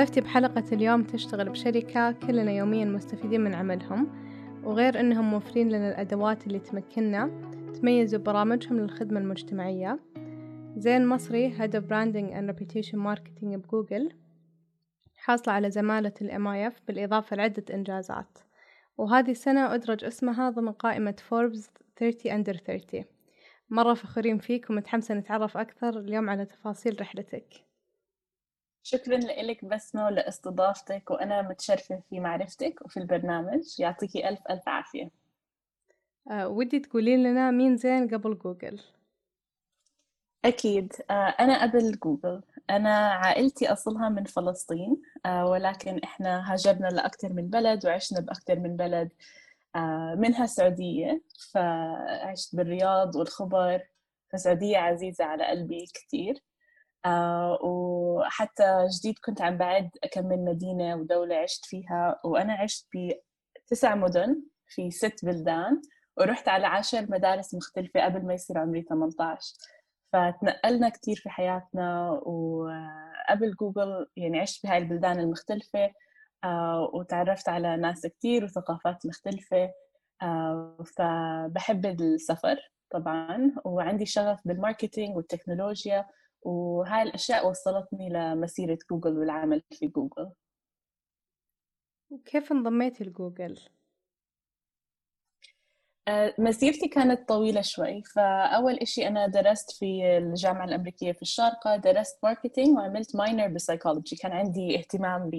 ضيفتي بحلقة اليوم تشتغل بشركة كلنا يوميا مستفيدين من عملهم وغير أنهم موفرين لنا الأدوات اللي تمكننا تميزوا برامجهم للخدمة المجتمعية. زين مصري Head of Branding and Reputation Marketing بجوجل حاصلة على زمالة ال MIF بالإضافة لعدة إنجازات. وهذه السنة أدرج اسمها ضمن قائمة فوربس 30 Under 30 مرة فخورين فيك ومتحمسة نتعرف أكثر اليوم على تفاصيل رحلتك. شكرا لك بسمة لاستضافتك وأنا متشرفة في معرفتك وفي البرنامج. يعطيكي ألف ألف عافية. أه ودي تقولين لنا مين زين قبل جوجل. أكيد. أه أنا قبل جوجل. أنا عائلتي أصلها من فلسطين أه ولكن إحنا هاجرنا لأكثر من بلد وعشنا بأكثر من بلد أه منها السعودية فعشت بالرياض والخبر فالسعودية عزيزة على قلبي كثير آه وحتى جديد كنت عم بعد أكمل مدينة ودولة عشت فيها وأنا عشت بتسع مدن في ست بلدان ورحت على عشر مدارس مختلفة قبل ما يصير عمري 18 فتنقلنا كتير في حياتنا وقبل جوجل يعني عشت بهاي البلدان المختلفة آه وتعرفت على ناس كتير وثقافات مختلفة آه فبحب السفر طبعا وعندي شغف بال marketing والتكنولوجيا وهاي الأشياء وصلتني لمسيرة جوجل والعمل في جوجل. وكيف انضميتي لجوجل؟ مسيرتي كانت طويلة شوي. فأول إشي أنا درست في الجامعة الأمريكية في الشارقة درست marketing وعملت minor ب psychology كان عندي اهتمام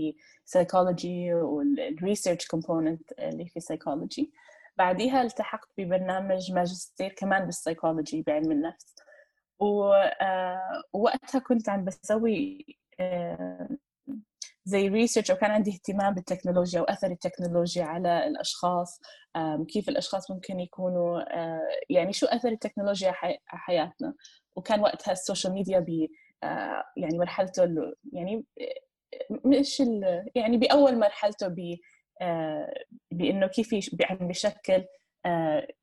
ب psychology وال research component اللي في psychology بعديها التحقت ببرنامج ماجستير كمان بالسايكولوجي بعلم النفس. ووقتها كنت عم بسوي زي research وكان عندي اهتمام بالتكنولوجيا وأثر التكنولوجيا على الأشخاص كيف الأشخاص ممكن يكونوا يعني شو أثر التكنولوجيا على حياتنا. وكان وقتها ال social media ب يعني مرحلته يعني مش يعني بأول مرحلته ب بإنه كيف عم بشكل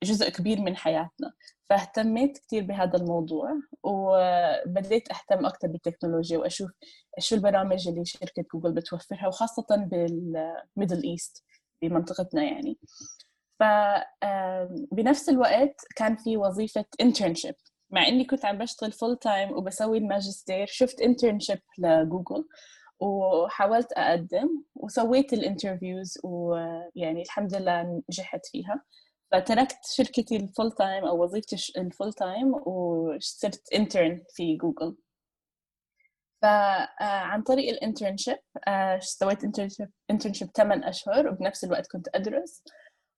جزء كبير من حياتنا. فاهتميت كثير بهذا الموضوع وبديت أهتم أكثر بالتكنولوجيا وأشوف شو البرامج اللي شركة جوجل بتوفرها وخاصة بال Middle East بمنطقتنا يعني. فبنفس الوقت كان في وظيفة internship مع إني كنت عم بشتغل full time وبسوي الماجستير شفت internship لجوجل وحاولت أقدم وسويت ال interviews ويعني الحمد لله نجحت فيها. فتركت شركتي ال full time أو وظيفتي ال full time وصرت intern في جوجل فعن طريق ال internship سويت internship internship 8 أشهر وبنفس الوقت كنت أدرس.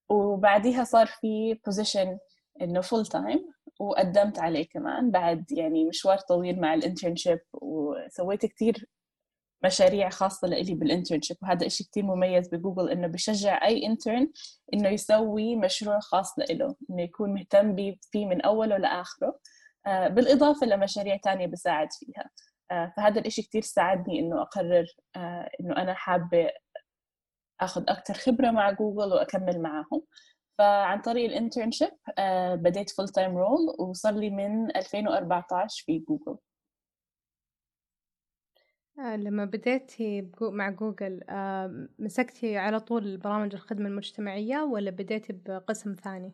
وبعديها صار في position إنه full time وقدمت عليه كمان بعد يعني مشوار طويل مع ال internship وسويت كثير مشاريع خاصة لإلي بال internship وهذا إشي كتير مميز بجوجل إنه بشجع أي intern إنه يسوي مشروع خاص لإله إنه يكون مهتم فيه من أوله لآخره. آه بالإضافة لمشاريع تانية بساعد فيها. آه فهذا الإشي كتير ساعدني إنه أقرر آه إنه أنا حابة أخذ أكتر خبرة مع جوجل وأكمل معهم فعن طريق ال internship بديت full time role وصار لي من 2014 في جوجل. لما بديتي مع جوجل مسكتي على طول برامج الخدمة المجتمعية ولا بديتي بقسم ثاني؟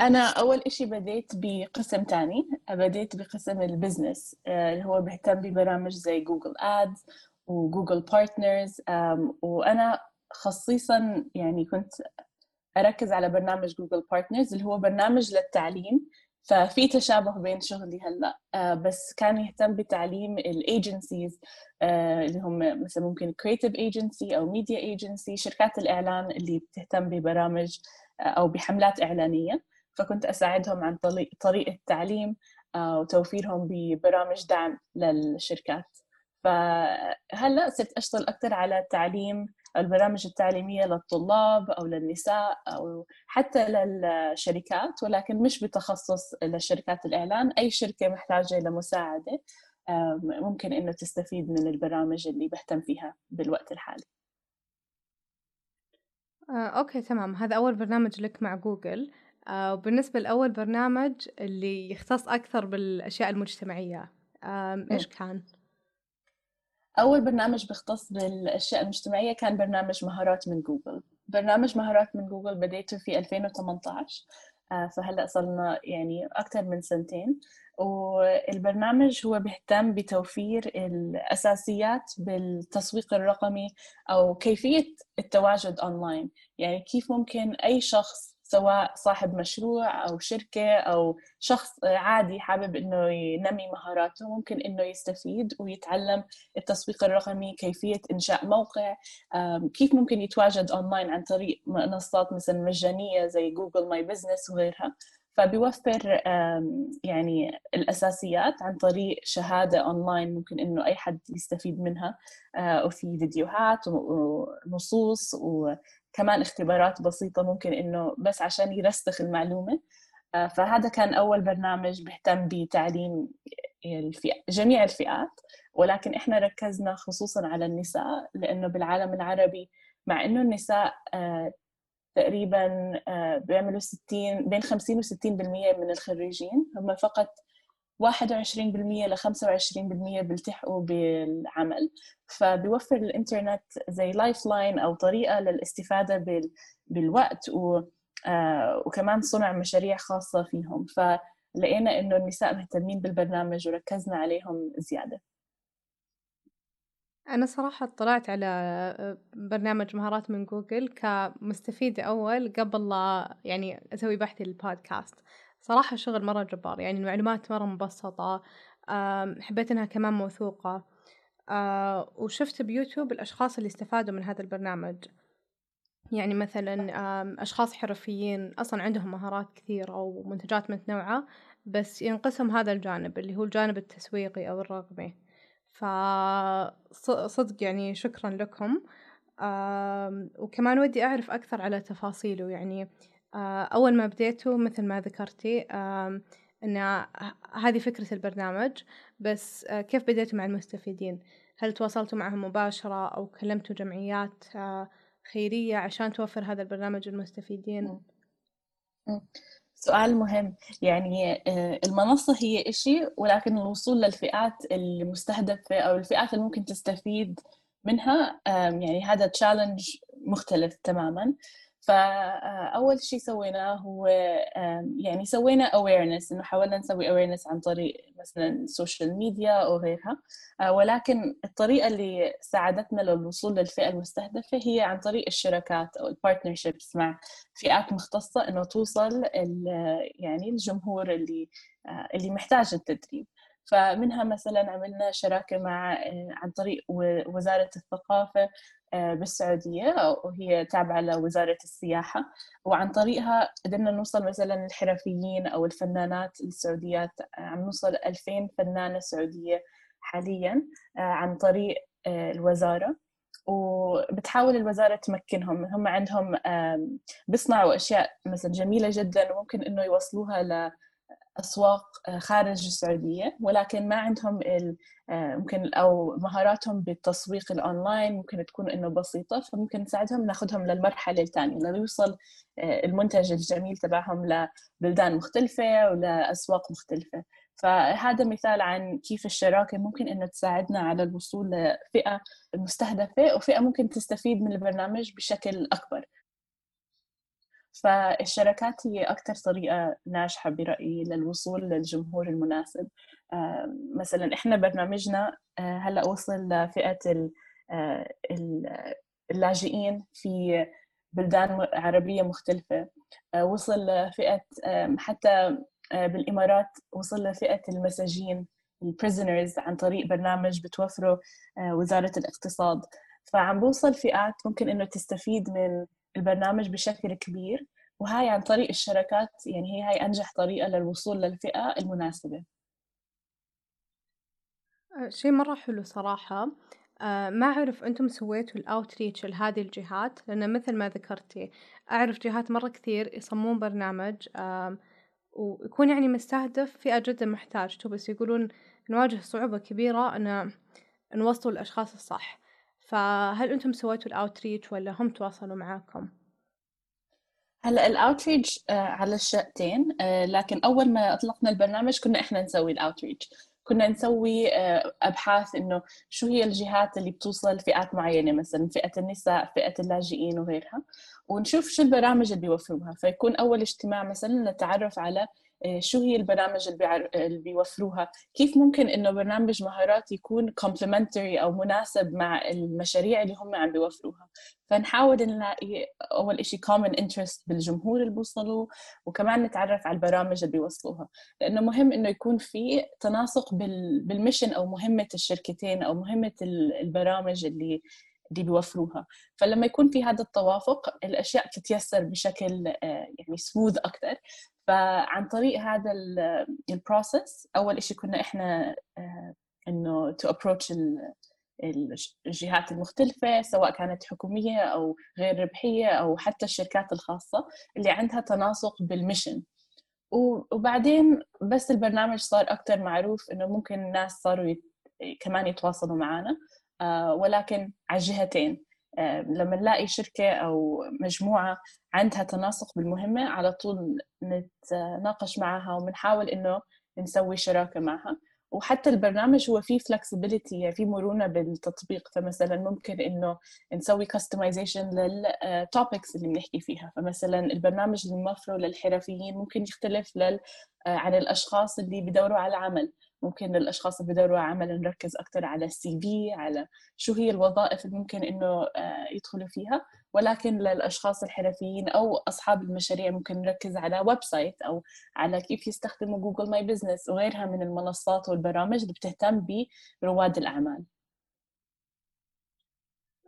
أنا أول إشي بديت بقسم تاني بديت بقسم ال business اللي هو بيهتم ببرامج زي جوجل آدز وجوجل بارتنرز وأنا خصيصا يعني كنت أركز على برنامج جوجل بارتنرز اللي هو برنامج للتعليم ففي تشابه بين شغلي هلأ. آه بس كان يهتم بتعليم ال agencies آه اللي هم مثلا ممكن creative agency أو media agency شركات الإعلان اللي بتهتم ببرامج آه أو بحملات إعلانية. فكنت أساعدهم عن طريق طريقة تعليم وتوفيرهم ببرامج دعم للشركات. فهلأ صرت أشتغل أكثر على تعليم البرامج التعليمية للطلاب أو للنساء أو حتى للشركات ولكن مش بتخصص لشركات الإعلان أي شركة محتاجة لمساعدة ممكن إنه تستفيد من البرامج اللي بهتم فيها بالوقت الحالي. آه، okay تمام. هذا أول برنامج لك مع جوجل. آه، وبالنسبة لأول برنامج اللي يختص أكثر بالأشياء المجتمعية آه، إيش كان؟ أول برنامج بيختص بالأشياء المجتمعية كان برنامج مهارات من جوجل. برنامج مهارات من جوجل بديته في 2018 آه، فهلأ صرنا يعني أكثر من سنتين. والبرنامج هو بيهتم بتوفير الأساسيات بالتسويق الرقمي أو كيفية التواجد أونلاين. يعني كيف ممكن أي شخص سواء صاحب مشروع أو شركة أو شخص عادي حابب إنه ينمي مهاراته ممكن إنه يستفيد ويتعلم التسويق الرقمي كيفية إنشاء موقع كيف ممكن يتواجد أونلاين عن طريق منصات مثلا مجانية زي جوجل ماي بزنس وغيرها. فبيوفر يعني الأساسيات عن طريق شهادة أونلاين ممكن إنه أي حد يستفيد منها آه، وفي فيديوهات ونصوص وكمان اختبارات بسيطة ممكن إنه بس عشان يرسخ المعلومة. آه، فهذا كان أول برنامج بيهتم بتعليم الفئة جميع الفئات ولكن إحنا ركزنا خصوصا على النساء لأنه بالعالم العربي مع إنه النساء آه، تقريبا آه، بيعملوا 60 بين 50 و 60% من الخريجين هم فقط 21% ل 25% بيلتحقوا بالعمل. فبيوفر الإنترنت زي lifeline أو طريقة للاستفادة بالوقت و آه، وكمان صنع مشاريع خاصة فيهم. فلقينا إنه النساء مهتمين بالبرنامج وركزنا عليهم زيادة. أنا صراحة اطلعت على آه، برنامج مهارات من جوجل كمستفيدة أول قبل يعني أسوي بحثي للبودكاست. صراحة شغل مرة جبار يعني المعلومات مرة مبسطة حبيت إنها كمان موثوقة. وشفت بيوتيوب الأشخاص اللي استفادوا من هذا البرنامج. يعني مثلا أشخاص حرفيين أصلا عندهم مهارات كثيرة ومنتجات متنوعة بس ينقسم هذا الجانب اللي هو الجانب التسويقي أو الرقمي. فصدق يعني شكرا لكم. وكمان ودي أعرف أكثر على تفاصيله يعني أول ما بديته مثل ما ذكرتي أن هذه فكرة البرنامج بس كيف بديتوا مع المستفيدين؟ هل تواصلتوا معهم مباشرة أو كلمتوا جمعيات خيرية عشان توفر هذا البرنامج للمستفيدين؟ سؤال مهم. يعني آه، المنصة هي إشي ولكن الوصول للفئات المستهدفة أو الفئات اللي ممكن تستفيد منها يعني هذا challenge مختلف تماما. فأول شيء سويناه هو يعني سوينا awareness إنه حاولنا نسوي awareness عن طريق مثلا ال social media أو غيرها. آه، ولكن الطريقة اللي ساعدتنا للوصول للفئة المستهدفة هي عن طريق الشراكات أو ال partnerships مع فئات مختصة إنه توصل يعني الجمهور اللي آه، اللي محتاج التدريب. فمنها مثلا عملنا شراكة مع آه، عن طريق وزارة الثقافة آه، بالسعودية وهي تابعة لوزارة السياحة. وعن طريقها قدرنا نوصل مثلا الحرفيين أو الفنانات السعوديات آه، عم نوصل 2000 فنانة سعودية حاليا عن طريق الوزارة. وبتحاول الوزارة تمكنهم. هم عندهم بيصنعوا أشياء مثلا جميلة جدا وممكن إنه يوصلوها أسواق آه، خارج السعودية ولكن ما عندهم آه، ممكن أو مهاراتهم بالتسويق الأونلاين ممكن تكون إنه بسيطة فممكن نساعدهم ناخذهم للمرحلة الثانية ليوصل آه، المنتج الجميل تبعهم لبلدان مختلفة ولأسواق مختلفة. فهذا مثال عن كيف الشراكة ممكن إنه تساعدنا على الوصول لفئة مستهدفة وفئة ممكن تستفيد من البرنامج بشكل أكبر. فالشراكات هي أكثر طريقة ناجحة برأيي للوصول للجمهور المناسب. مثلا إحنا برنامجنا آه، هلأ وصل لفئة آه، اللاجئين في بلدان عربية مختلفة. آه، وصل لفئة حتى بالإمارات وصل لفئة المساجين البريزنرز عن طريق برنامج بتوفره وزارة الاقتصاد. فعم بوصل فئات ممكن إنه تستفيد من البرنامج بشكل كبير وهاي عن طريق الشركات يعني هي هاي أنجح طريقة للوصول للفئة المناسبة. أه، شيء مرة حلو صراحة. أه ما أعرف أنتم سويتوا الأوتريتش لهذه الجهات؟ لأن مثل ما ذكرتي أعرف جهات مرة كثير يصممون برنامج ويكون يعني مستهدف فئة جدا محتاجته بس يقولون نواجه صعوبة كبيرة أن نوصل الأشخاص الصح. فهل أنتم سويتوا ال outreach ولا هم تواصلوا معاكم؟ هلأ ال outreach آه، على الشقتين آه، لكن أول ما أطلقنا البرنامج كنا إحنا نسوي ال outreach كنا نسوي آه، أبحاث إنه شو هي الجهات اللي بتوصل فئات معينة مثلا فئة النساء فئة اللاجئين وغيرها ونشوف شو البرامج اللي بيوفروها فيكون أول اجتماع مثلا نتعرف على شو هي البرامج اللي, اللي بيوفروها؟ كيف ممكن إنه برنامج مهارات يكون complementary أو مناسب مع المشاريع اللي هم عم بيوفروها؟ فنحاول نلاقي أول شيء common interest بالجمهور اللي بوصلوا وكمان نتعرف على البرامج اللي بيوصلوها. لأنه مهم إنه يكون في تناسق بالميشن أو مهمة الشركتين أو مهمة البرامج اللي اللي بيوفروها. فلما يكون في هذا التوافق الأشياء بتتيسر بشكل آه، يعني سموث أكثر فعن طريق هذا ال process أول شيء كنا إحنا آه، إنه to approach الجهات المختلفة سواء كانت حكومية أو غير ربحية أو حتى الشركات الخاصة اللي عندها تناسق بال mission وبعدين بس البرنامج صار أكثر معروف إنه ممكن الناس صاروا يت... كمان يتواصلوا معنا آه، ولكن على الجهتين لما نلاقي شركة أو مجموعة عندها تناسق بالمهمة على طول نتناقش معها وبنحاول إنه نسوي شراكة معها. وحتى البرنامج هو فيه flexibility يعني فيه مرونة بالتطبيق. فمثلا ممكن إنه نسوي customization لل topics اللي بنحكي فيها. فمثلا البرنامج اللي موفره للحرفيين ممكن يختلف لل آه، عن الأشخاص اللي بدوروا على عمل ممكن للاشخاص اللي بدوروا عمل نركز أكثر على ال CV على شو هي الوظائف اللي ممكن إنه آه، يدخلوا فيها. ولكن للأشخاص الحرفيين أو أصحاب المشاريع ممكن نركز على website أو على كيف يستخدموا جوجل ماي بزنس وغيرها من المنصات والبرامج اللي بتهتم برواد الأعمال.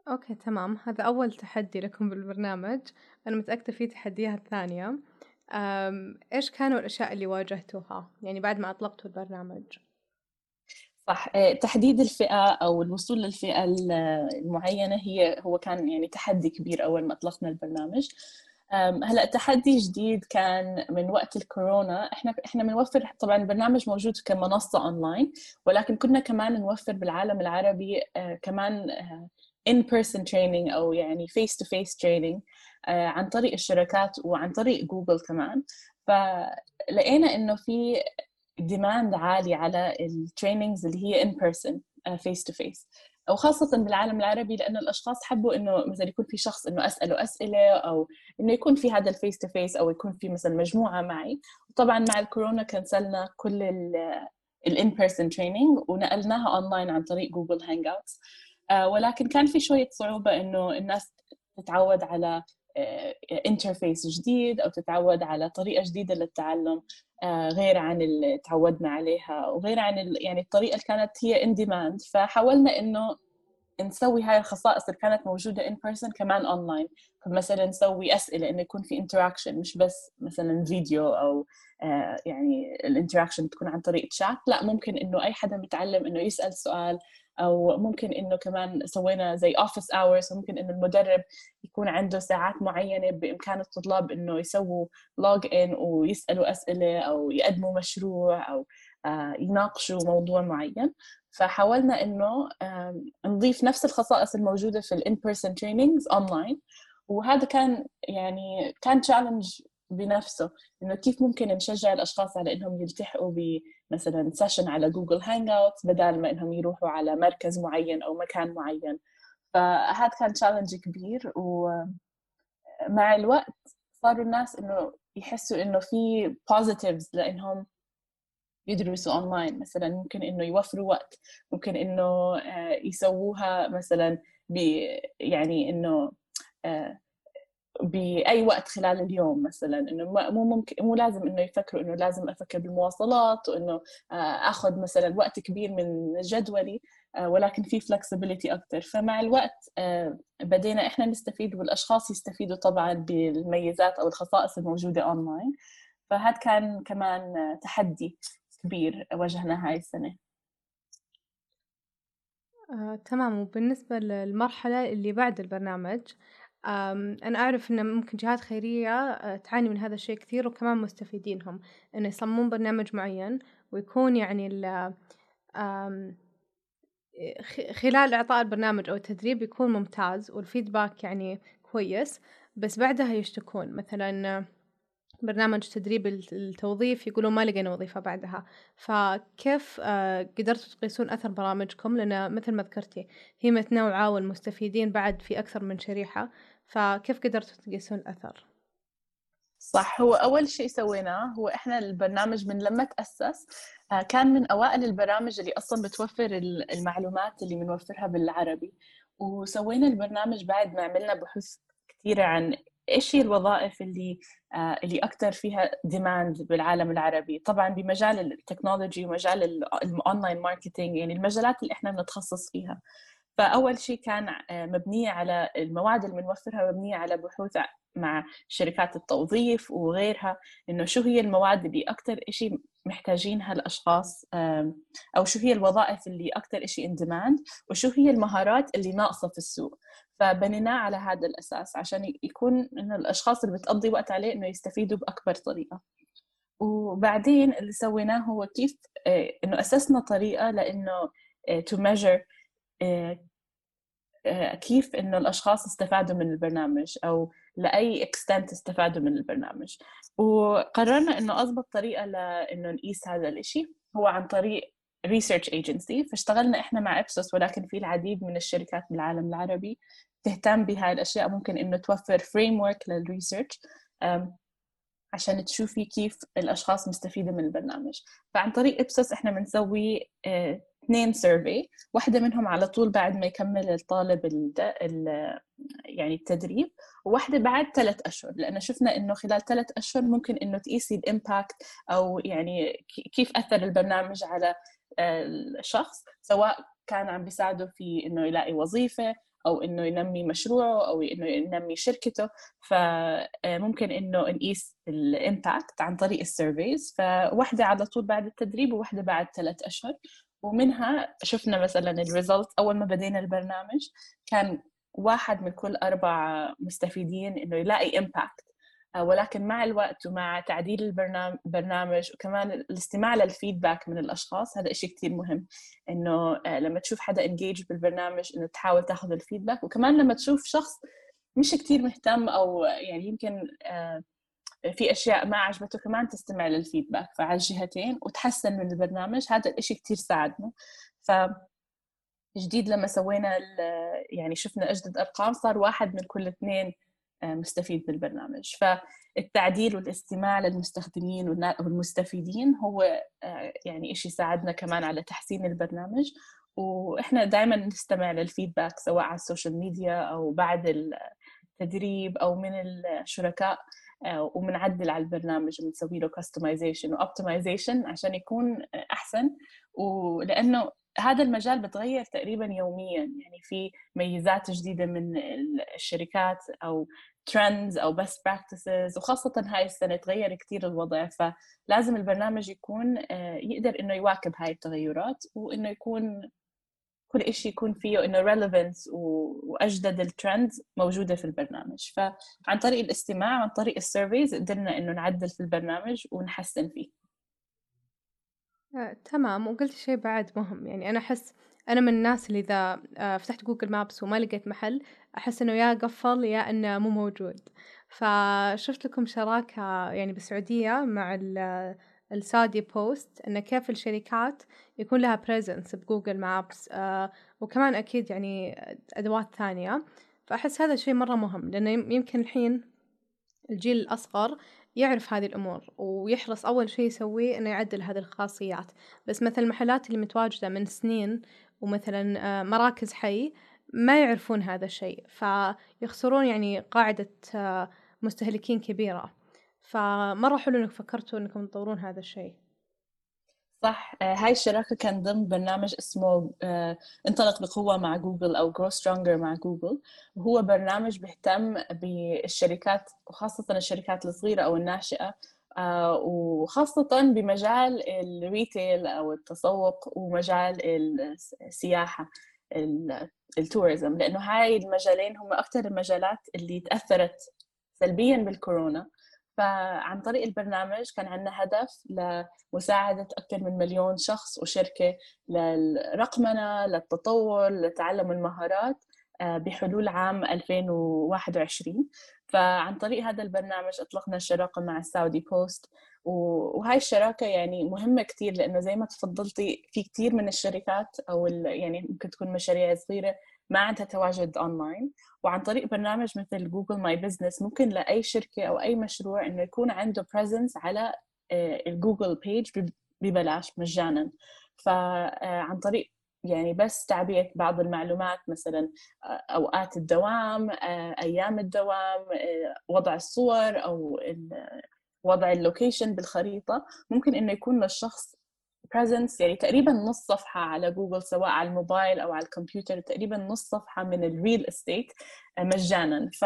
أوكي تمام. هذا أول تحدي لكم بالبرنامج. أنا متأكدة في تحديات ثانية. إيش كانوا الأشياء اللي واجهتوها؟ يعني بعد ما أطلقتوا البرنامج؟ صح. آه، تحديد الفئة أو الوصول للفئة المعينة هي هو كان يعني تحدي كبير أول ما أطلقنا البرنامج. هلأ تحدي جديد كان من وقت الكورونا. إحنا إحنا بنوفر طبعا البرنامج موجود كمنصة اونلاين ولكن كنا كمان نوفر بالعالم العربي آه، كمان in-person training أو يعني face-to-face training عن طريق الشركات وعن طريق جوجل كمان. فلقينا إنه في demand عالي على ال trainings اللي هي in-person face-to-face وخاصة بالعالم العربي لأنه الأشخاص حبوا إنه مثلا يكون في شخص إنه أسأله أسئلة أو إنه يكون في هذا ال face-to-face أو يكون في مثلا مجموعة معي. وطبعا مع الكورونا كنسلنا كل ال in-person training ونقلناها اونلاين عن طريق جوجل هانج اوتس ولكن كان في شوية صعوبة إنه الناس تتعود على interface آه، جديد أو تتعود على طريقة جديدة للتعلم آه، غير عن اللي تعودنا عليها وغير عن يعني الطريقة اللي كانت هي in demand فحاولنا إنه نسوي هاي الخصائص اللي كانت موجودة in-person كمان اونلاين فمثلا نسوي أسئلة إنه يكون في interaction مش بس مثلا فيديو أو آه يعني ال interaction تكون عن طريق شات لا ممكن إنه أي حدا بيتعلم إنه يسأل سؤال أو ممكن إنه كمان سوينا زي office hours ممكن إنه المدرب يكون عنده ساعات معينة بإمكان الطلاب إنه يسووا log in ويسألوا أسئلة أو يقدموا مشروع أو آه، يناقشوا موضوع معين. فحاولنا إنه نضيف نفس الخصائص الموجودة في ال in-person trainings online وهذا كان يعني كان challenge بنفسه إنه كيف ممكن نشجع الأشخاص على إنهم يلتحقوا بمثلا session على جوجل هانج اوت بدل ما إنهم يروحوا على مركز معين أو مكان معين. فهذا كان challenge كبير ومع الوقت صاروا الناس إنه يحسوا إنه في positives لإنهم يدرسوا اونلاين مثلا ممكن إنه يوفروا وقت ممكن إنه آه، يسووها مثلا ب يعني إنه آه، بأي وقت خلال اليوم مثلا إنه مو ممكن مو لازم إنه يفكروا إنه لازم أفكر بالمواصلات وإنه آه، أخذ مثلا وقت كبير من جدولي ولكن في flexibility أكثر فمع الوقت بدينا إحنا نستفيد والأشخاص يستفيدوا طبعا بالميزات أو الخصائص الموجودة اونلاين فهذا كان كمان تحدي كبير واجهناه هاي السنة. آه، تمام. وبالنسبة للمرحلة اللي بعد البرنامج أنا أعرف إن ممكن جهات خيرية آه، تعاني من هذا الشيء كثير وكمان مستفيدينهم إنه يصممون برنامج معين ويكون يعني ال خلال إعطاء البرنامج أو التدريب يكون ممتاز والفيدباك يعني كويس بس بعدها يشتكون. مثلا برنامج تدريب التوظيف يقولون ما لقينا وظيفة بعدها فكيف آه، قدرتوا تقيسون أثر برامجكم؟ لأن مثل ما ذكرتي هي متنوعة والمستفيدين بعد في أكثر من شريحة فكيف قدرتوا تقيسون الأثر؟ صح هو أول شيء سويناه هو إحنا البرنامج من لما تأسس آه، كان من أوائل البرامج اللي أصلا بتوفر المعلومات اللي بنوفرها بالعربي. وسوينا البرنامج بعد ما عملنا بحوث كثيرة عن إيش هي الوظائف اللي آه اللي أكثر فيها demand بالعالم العربي. طبعا بمجال ال technology ومجال ال online marketing يعني المجالات اللي إحنا بنتخصص فيها. فأول شيء كان آه، مبنيه على المواد اللي بنوفرها مبنية على بحوث مع شركات التوظيف وغيرها إنه شو هي المواد اللي أكثر شيء محتاجينها الأشخاص أو شو هي الوظائف اللي أكثر شيء in demand وشو هي المهارات اللي ناقصة في السوق. فبنيناه على هذا الأساس عشان يكون انه الأشخاص اللي بتقضي وقت عليه إنه يستفيدوا بأكبر طريقة. وبعدين اللي سويناه هو كيف آه، إنه أسسنا طريقة لإنه آه، measure آه، كيف إنه الأشخاص استفادوا من البرنامج أو لأي extent استفادوا من البرنامج. وقررنا إنه أضبط طريقة لأنه نقيس هذا الشيء هو عن طريق research agency فاشتغلنا إحنا مع ابسوس ولكن في العديد من الشركات بالعالم العربي تهتم بهاي الأشياء. ممكن إنه توفر framework لل research عشان تشوفي كيف الأشخاص مستفيدة من البرنامج. فعن طريق ابسوس إحنا بنسوي آه، اثنين survey واحدة منهم على طول بعد ما يكمل الطالب ال يعني التدريب وواحدة بعد ثلاث أشهر لأن شفنا إنه خلال ثلاث أشهر ممكن إنه تقيسي ال impact أو يعني كيف أثر البرنامج على الشخص سواء كان عم بيساعده في إنه يلاقي وظيفة أو إنه ينمي مشروعه أو إنه ينمي شركته فممكن إنه نقيس ال impact عن طريق ال surveys فواحدة على طول بعد التدريب وواحدة بعد ثلاث أشهر. ومنها شفنا مثلا ال result أول ما بدينا البرنامج كان واحد من كل أربع مستفيدين إنه يلاقي impact آه، ولكن مع الوقت ومع تعديل البرنامج وكمان الاستماع لل feedback من الأشخاص هذا شيء كثير مهم. إنه آه، لما تشوف حدا انجيج بالبرنامج إنه تحاول تاخذ ال feedback وكمان لما تشوف شخص مش كثير مهتم أو يعني يمكن آه، في أشياء ما عجبته كمان تستمع لل feedback فعلى الجهتين وتحسن من البرنامج هذا الإشي كتير ساعدنا. ف جديد لما سوينا يعني شفنا أجدد أرقام صار واحد من كل اثنين آه، مستفيد بالبرنامج. فالتعديل والاستماع للمستخدمين والمستفيدين هو آه، يعني إشي ساعدنا كمان على تحسين البرنامج. وإحنا دائما نستمع لل feedback سواء على ال social media أو بعد التدريب أو من الشركاء. وبنعدل على البرنامج وبنسوي له customization و optimization عشان يكون أحسن. ولأنه هذا المجال بتغير تقريبا يوميا. يعني في ميزات جديدة من الشركات أو trends أو best practices وخاصة هاي السنة تغير كثير الوضع. فلازم البرنامج يكون آه، يقدر إنه يواكب هاي التغيرات وإنه يكون كل شيء يكون فيه إنه relevance وأجدد ال trends موجودة في البرنامج. فعن طريق الاستماع وعن طريق ال surveys قدرنا إنه نعدل في البرنامج ونحسن فيه. آه، تمام. وقلت شيء بعد مهم. يعني أنا أحس أنا من الناس اللي إذا آه، فتحت Google Maps وما لقيت محل أحس إنه يا قفل يا إنه مو موجود. فشفت لكم شراكة يعني بالسعودية مع السادي بوست إنه كيف الشركات يكون لها presence ب Google Maps آه وكمان أكيد يعني أدوات ثانية. فأحس هذا الشيء مرة مهم لأنه يمكن الحين الجيل الأصغر يعرف هذه الأمور ويحرص أول شيء يسويه إنه يعدل هذه الخاصيات. بس مثل المحلات اللي متواجدة من سنين ومثلا آه، مراكز حي ما يعرفون هذا الشيء. فيخسرون يعني قاعدة آه، مستهلكين كبيرة. فمرة حلو إنك فكرتوا إنكم تطورون هذا الشيء. صح. آه، هاي الشراكة كان ضمن برنامج اسمه آه، انطلق بقوة مع جوجل أو Grow Stronger مع جوجل. وهو برنامج بيهتم بالشركات وخاصة الشركات الصغيرة أو الناشئة آه، وخاصة بمجال الريتيل أو التسوق ومجال السياحة التوريزم لأنه هاي المجالين هم أكثر المجالات اللي تأثرت سلبيا بالكورونا. فعن طريق البرنامج كان عندنا هدف لمساعدة أكثر من مليون شخص وشركة للرقمنة للتطور لتعلم المهارات بحلول عام 2021 فعن طريق هذا البرنامج أطلقنا الشراكة مع ال Saudi Post وهاي الشراكة يعني مهمة كتير لأنه زي ما تفضلتي في كتير من الشركات أو يعني ممكن تكون مشاريع صغيرة ما عندها تواجد أونلاين وعن طريق برنامج مثل Google My Business ممكن لأي شركة أو أي مشروع إنه يكون عنده presence على آه، ال Google page ببلاش مجانا. فعن طريق يعني بس تعبئة بعض المعلومات مثلا أوقات الدوام أيام الدوام وضع الصور أو وضع ال location بالخريطة. ممكن إنه يكون للشخص presence يعني تقريبا نص صفحة على جوجل سواء على الموبايل أو على الكمبيوتر تقريبا نص صفحة من ال real estate مجانا. ف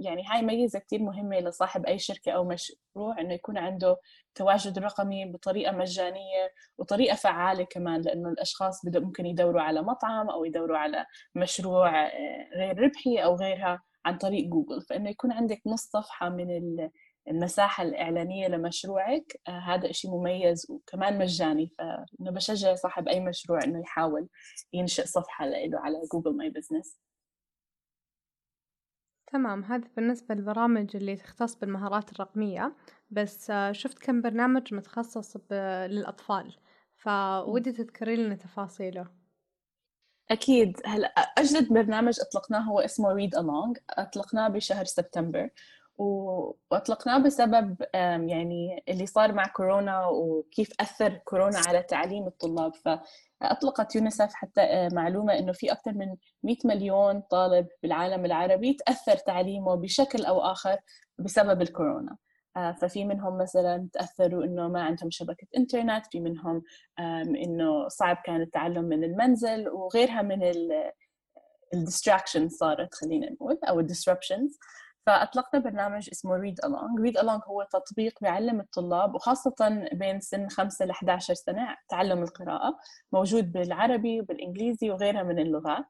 يعني هاي ميزة كتير مهمة لصاحب أي شركة أو مشروع إنه يكون عنده تواجد رقمي بطريقة مجانية وطريقة فعالة كمان لأنه الأشخاص ممكن يدوروا على مطعم أو يدوروا على مشروع غير ربحي أو غيرها عن طريق جوجل فإنه يكون عندك نص صفحة من المساحة الإعلانية لمشروعك آه هذا إشي مميز وكمان مجاني فأنا بشجع صاحب أي مشروع إنه يحاول ينشئ صفحة له على Google My Business تمام هذا بالنسبة للبرامج اللي تختص بالمهارات الرقمية بس آه، شفت كم برنامج متخصص للأطفال فودي تذكري لنا تفاصيله. أكيد هلأ أجدد برنامج أطلقناه هو اسمه ريد ألونج أطلقناه بشهر سبتمبر وأطلقناه بسبب يعني اللي صار مع كورونا وكيف أثر كورونا على تعليم الطلاب. فأطلقت يونيسف حتى آه، معلومة إنه في أكثر من 100 مليون طالب بالعالم العربي تأثر تعليمه بشكل أو آخر بسبب الكورونا. آه، ففي منهم مثلا تأثروا إنه ما عندهم شبكة إنترنت في منهم إنه صعب كان التعلم من المنزل وغيرها من ال distraction صارت خلينا نقول أو ال disruptions فأطلقنا برنامج اسمه Read Along. Read Along هو تطبيق بيعلم الطلاب وخاصة بين سن 5 ل 11 سنة تعلم القراءة. موجود بالعربي وبالإنجليزي وغيرها من اللغات.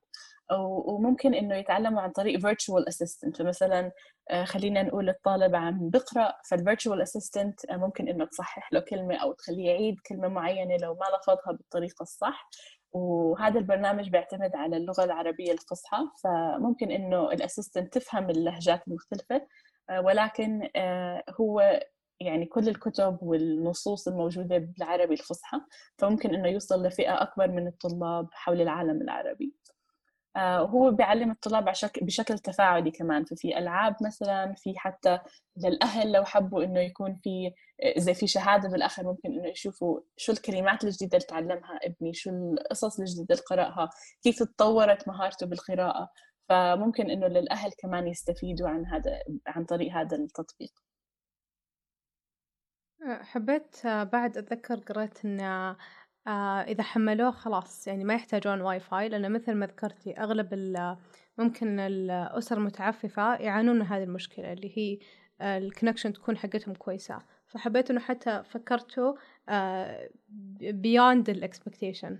وممكن إنه يتعلموا عن طريق virtual assistant. فمثلا آه، خلينا نقول الطالب عم بقرأ فال virtual assistant ممكن إنه تصحح له كلمة أو تخليه يعيد كلمة معينة لو ما لفظها بالطريقة الصح. وهذا البرنامج بيعتمد على اللغة العربية الفصحى فممكن إنه ال assistant تفهم اللهجات المختلفة آه، ولكن آه، هو يعني كل الكتب والنصوص الموجودة بالعربي الفصحى فممكن إنه يوصل لفئة أكبر من الطلاب حول العالم العربي. وهو آه، بيعلم الطلاب بشكل تفاعلي كمان. ففي ألعاب مثلا في حتى للأهل لو حبوا إنه يكون في زي في شهادة بالآخر ممكن إنه يشوفوا شو الكلمات الجديدة اللي تعلمها ابني شو القصص الجديدة اللي قرأها كيف تطورت مهارته بالقراءة. فممكن إنه للأهل كمان يستفيدوا عن هذا عن طريق هذا التطبيق. حبيت بعد أتذكر قرأت إن آه إذا حملوه خلاص يعني ما يحتاجون واي فاي لأن مثل ما ذكرتي أغلب ممكن الأسر المتعففة يعانون من هذه المشكلة اللي هي ال connection تكون حقتهم كويسة. فحبيت إنه حتى فكرته آه beyond ال expectation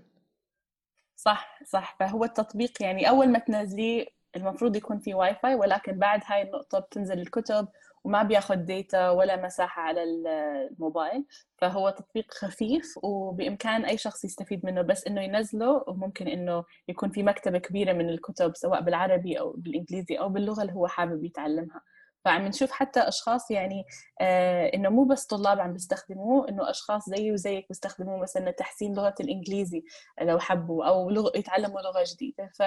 صح صح. فهو التطبيق يعني أول ما تنزليه المفروض يكون في واي فاي ولكن بعد هاي النقطة بتنزل الكتب وما بياخذ ديتا ولا مساحة على الموبايل فهو تطبيق خفيف وبإمكان أي شخص يستفيد منه بس إنه ينزله وممكن إنه يكون في مكتبة كبيرة من الكتب سواء بالعربي أو بالإنجليزي أو باللغة اللي هو حابب يتعلمها. فعم نشوف حتى أشخاص يعني آه إنه مو بس طلاب عم بيستخدموه إنه أشخاص زيي وزيك بيستخدموه مثلا لتحسين لغة الإنجليزي لو حبوا أو لغة يتعلموا لغة جديدة. ف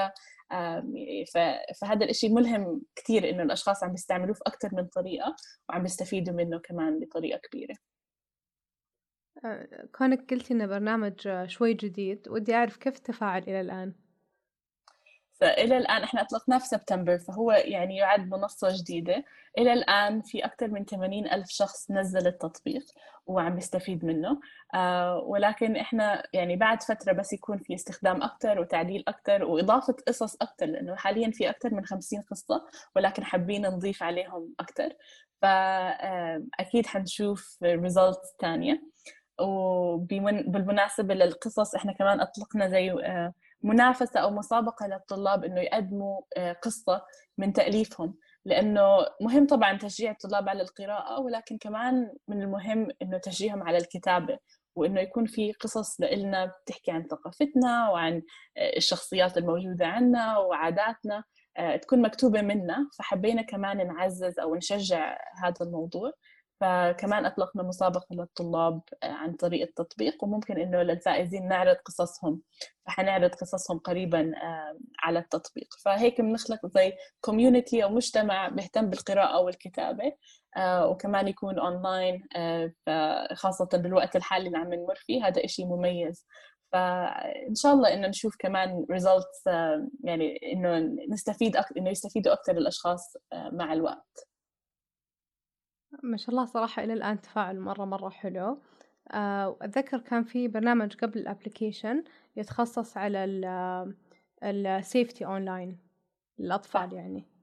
فهذا الشيء ملهم كثير إنه الأشخاص عم بيستعملوه في أكثر من طريقة وعم بيستفيدوا منه كمان بطريقة كبيرة. آه، كونك قلتي إنه برنامج شوي جديد ودي أعرف كيف تفاعل إلى الآن؟ فإلى الآن إحنا أطلقناه في سبتمبر فهو يعني يعد منصة جديدة. إلى الآن في أكثر من 80 ألف شخص نزل التطبيق وعم يستفيد منه. آه ولكن إحنا يعني بعد فترة بس يكون في استخدام أكثر وتعديل أكثر وإضافة قصص أكثر لأنه حاليا في أكثر من 50 قصة ولكن حابين نضيف عليهم أكثر. فأكيد حنشوف ريزلتس ثانية وبالمناسبة للقصص إحنا كمان أطلقنا زي آه منافسة أو مسابقة للطلاب إنه يقدموا آه، قصة من تأليفهم. لأنه مهم طبعا تشجيع الطلاب على القراءة ولكن كمان من المهم إنه تشجيعهم على الكتابة وإنه يكون في قصص لإلنا بتحكي عن ثقافتنا وعن الشخصيات الموجودة عنا وعاداتنا تكون مكتوبة منا. فحبينا كمان نعزز أو نشجع هذا الموضوع. فكمان أطلقنا مسابقة للطلاب آه، عن طريق التطبيق وممكن إنه للفائزين نعرض قصصهم فحنعرض قصصهم قريبا آه، على التطبيق. فهيك بنخلق زي community أو مجتمع بيهتم بالقراءة والكتابة آه، وكمان يكون أونلاين خاصة بالوقت الحالي اللي عم نمر فيه هذا إشي مميز. فإن شاء الله إنه نشوف كمان results يعني إنه نستفيد إنه يستفيدوا أكثر الأشخاص مع الوقت. ما شاء الله صراحة إلى الآن تفاعل مرة مرة حلو. آه، وأتذكر كان في برنامج قبل ال application يتخصص على ال safety online للأطفال يعني.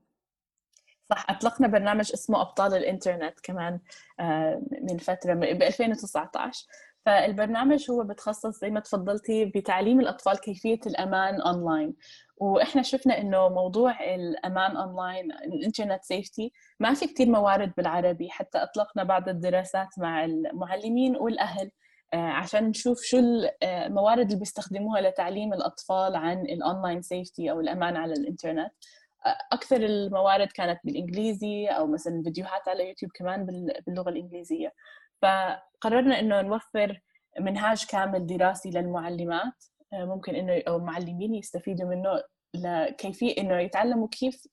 صح أطلقنا برنامج اسمه أبطال الإنترنت كمان آه، من فترة ب 2019 فالبرنامج هو بتخصص زي ما تفضلتي بتعليم الأطفال كيفية الأمان أونلاين وإحنا شفنا إنه موضوع الأمان اونلاين ال internet safety ما في كثير موارد بالعربي حتى أطلقنا بعض الدراسات مع المعلمين والأهل آه، عشان نشوف شو الموارد اللي بيستخدموها لتعليم الأطفال عن ال online safety أو الأمان على الإنترنت. أكثر الموارد كانت بالإنجليزي أو مثلا فيديوهات على يوتيوب كمان باللغة الإنجليزية. فقررنا إنه نوفر منهاج كامل دراسي للمعلمات. آه، ممكن إنه أو المعلمين يستفيدوا منه لكيفية إنه يتعلموا كيف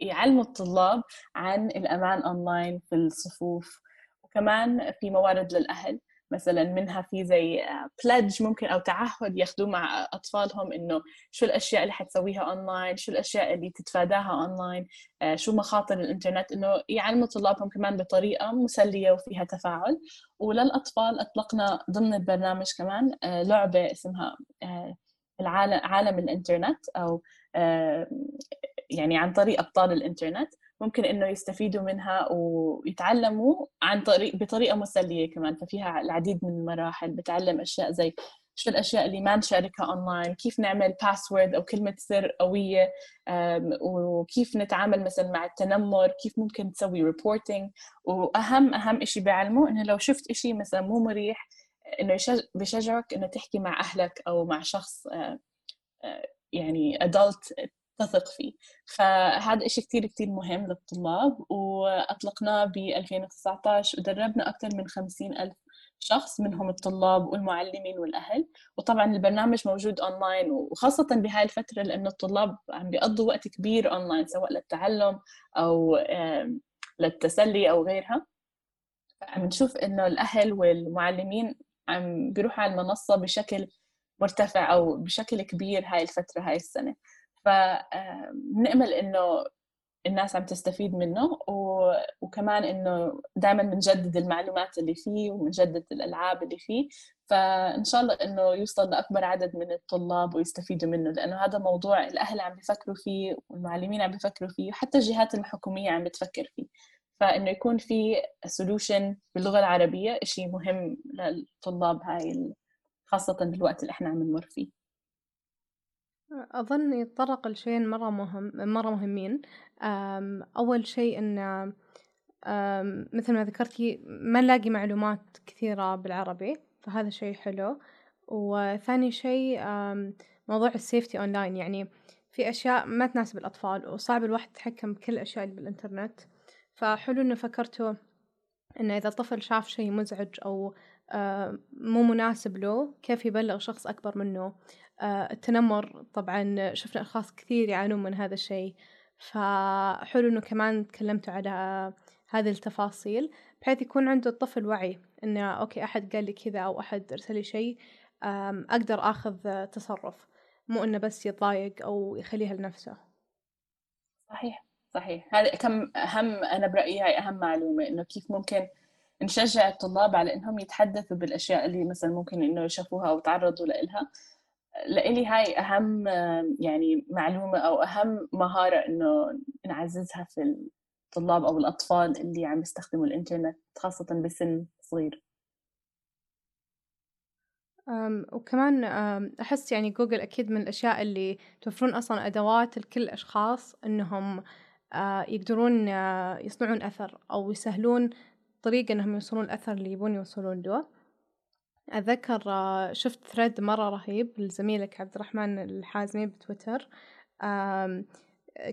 يعلموا الطلاب عن الأمان اونلاين في الصفوف. وكمان في موارد للأهل. مثلا منها في زي pledge ممكن أو تعهد ياخذوه مع أطفالهم إنه شو الأشياء اللي حتسويها اونلاين شو الأشياء اللي تتفاداها اونلاين آه، شو مخاطر الإنترنت إنه يعلموا طلابهم كمان بطريقة مسلية وفيها تفاعل. وللأطفال أطلقنا ضمن البرنامج كمان آه، لعبة اسمها آه، العالم عالم الإنترنت أو يعني عن طريق أبطال الإنترنت. ممكن إنه يستفيدوا منها ويتعلموا عن طريق بطريقة مسلية كمان ففيها العديد من المراحل. بتعلم أشياء زي شو الأشياء اللي ما نشاركها اونلاين كيف نعمل password أو كلمة سر قوية وكيف نتعامل مثلا مع التنمر كيف ممكن تسوي reporting واهم أهم شيء بيعلموا إنه لو شفت شيء مثلا مو مريح إنه بشجعك إنه تحكي مع أهلك أو مع شخص يعني adult تثق فيه. فهذا إشي كتير كتير مهم للطلاب وأطلقناه ب 2019 ودربنا أكثر من 50 ألف شخص منهم الطلاب والمعلمين والأهل. وطبعا البرنامج موجود أونلاين وخاصة بهاي الفترة لأنه الطلاب عم بيقضوا وقت كبير أونلاين سواء للتعلم أو للتسلي أو غيرها. عم نشوف إنه الأهل والمعلمين عم بيروحوا على المنصة بشكل مرتفع أو بشكل كبير هاي الفترة هاي السنة. فنأمل إنه الناس عم تستفيد منه وكمان إنه دائما بنجدد المعلومات اللي فيه وبنجدد الألعاب اللي فيه فإن شاء الله إنه يوصل لأكبر عدد من الطلاب ويستفيدوا منه لأنه هذا موضوع الأهل عم بيفكروا فيه والمعلمين عم بيفكروا فيه وحتى الجهات الحكومية عم بتفكر فيه. فإنه يكون في solution باللغة العربية إشي مهم للطلاب هاي خاصة بالوقت اللي إحنا عم نمر فيه. أظن يتطرق لشيئين مرة مهم مرة مهمين. أول شيء إن مثل ما ذكرتي ما نلاقي معلومات كثيرة بالعربي فهذا شيء حلو. وثاني شيء موضوع ال safety online. يعني في أشياء ما تناسب الأطفال وصعب الواحد يتحكم بكل الأشياء اللي بالإنترنت. فحلو إنه فكرتوا إنه إذا طفل شاف شيء مزعج أو مو مناسب له كيف يبلغ شخص أكبر منه؟ التنمر طبعا شفنا أشخاص كثير يعانون من هذا الشيء. فحلو إنه كمان تكلمتوا على هذه التفاصيل بحيث يكون عنده الطفل وعي إنه أوكي أحد قال لي كذا أو أحد أرسل لي شيء أقدر آخذ تصرف. مو إنه بس يتضايق أو يخليها لنفسه. صحيح صحيح. هذا كم أهم أنا برأيي هاي أهم معلومة إنه كيف ممكن نشجع الطلاب على إنهم يتحدثوا بالأشياء اللي مثلا ممكن إنه شافوها أو تعرضوا لإلها. لإلي هاي أهم يعني معلومة أو أهم مهارة إنه نعززها في الطلاب أو الأطفال اللي عم يستخدموا الإنترنت خاصة بسن صغير. وكمان أحس يعني جوجل أكيد من الأشياء اللي توفرون أصلا أدوات لكل الأشخاص إنهم يقدرون يصنعون أثر أو يسهلون طريقة إنهم يوصلون الأثر اللي يبون يوصلون له. أتذكر آه، شفت thread مرة رهيب لزميلك عبد الرحمن الحازمي بتويتر.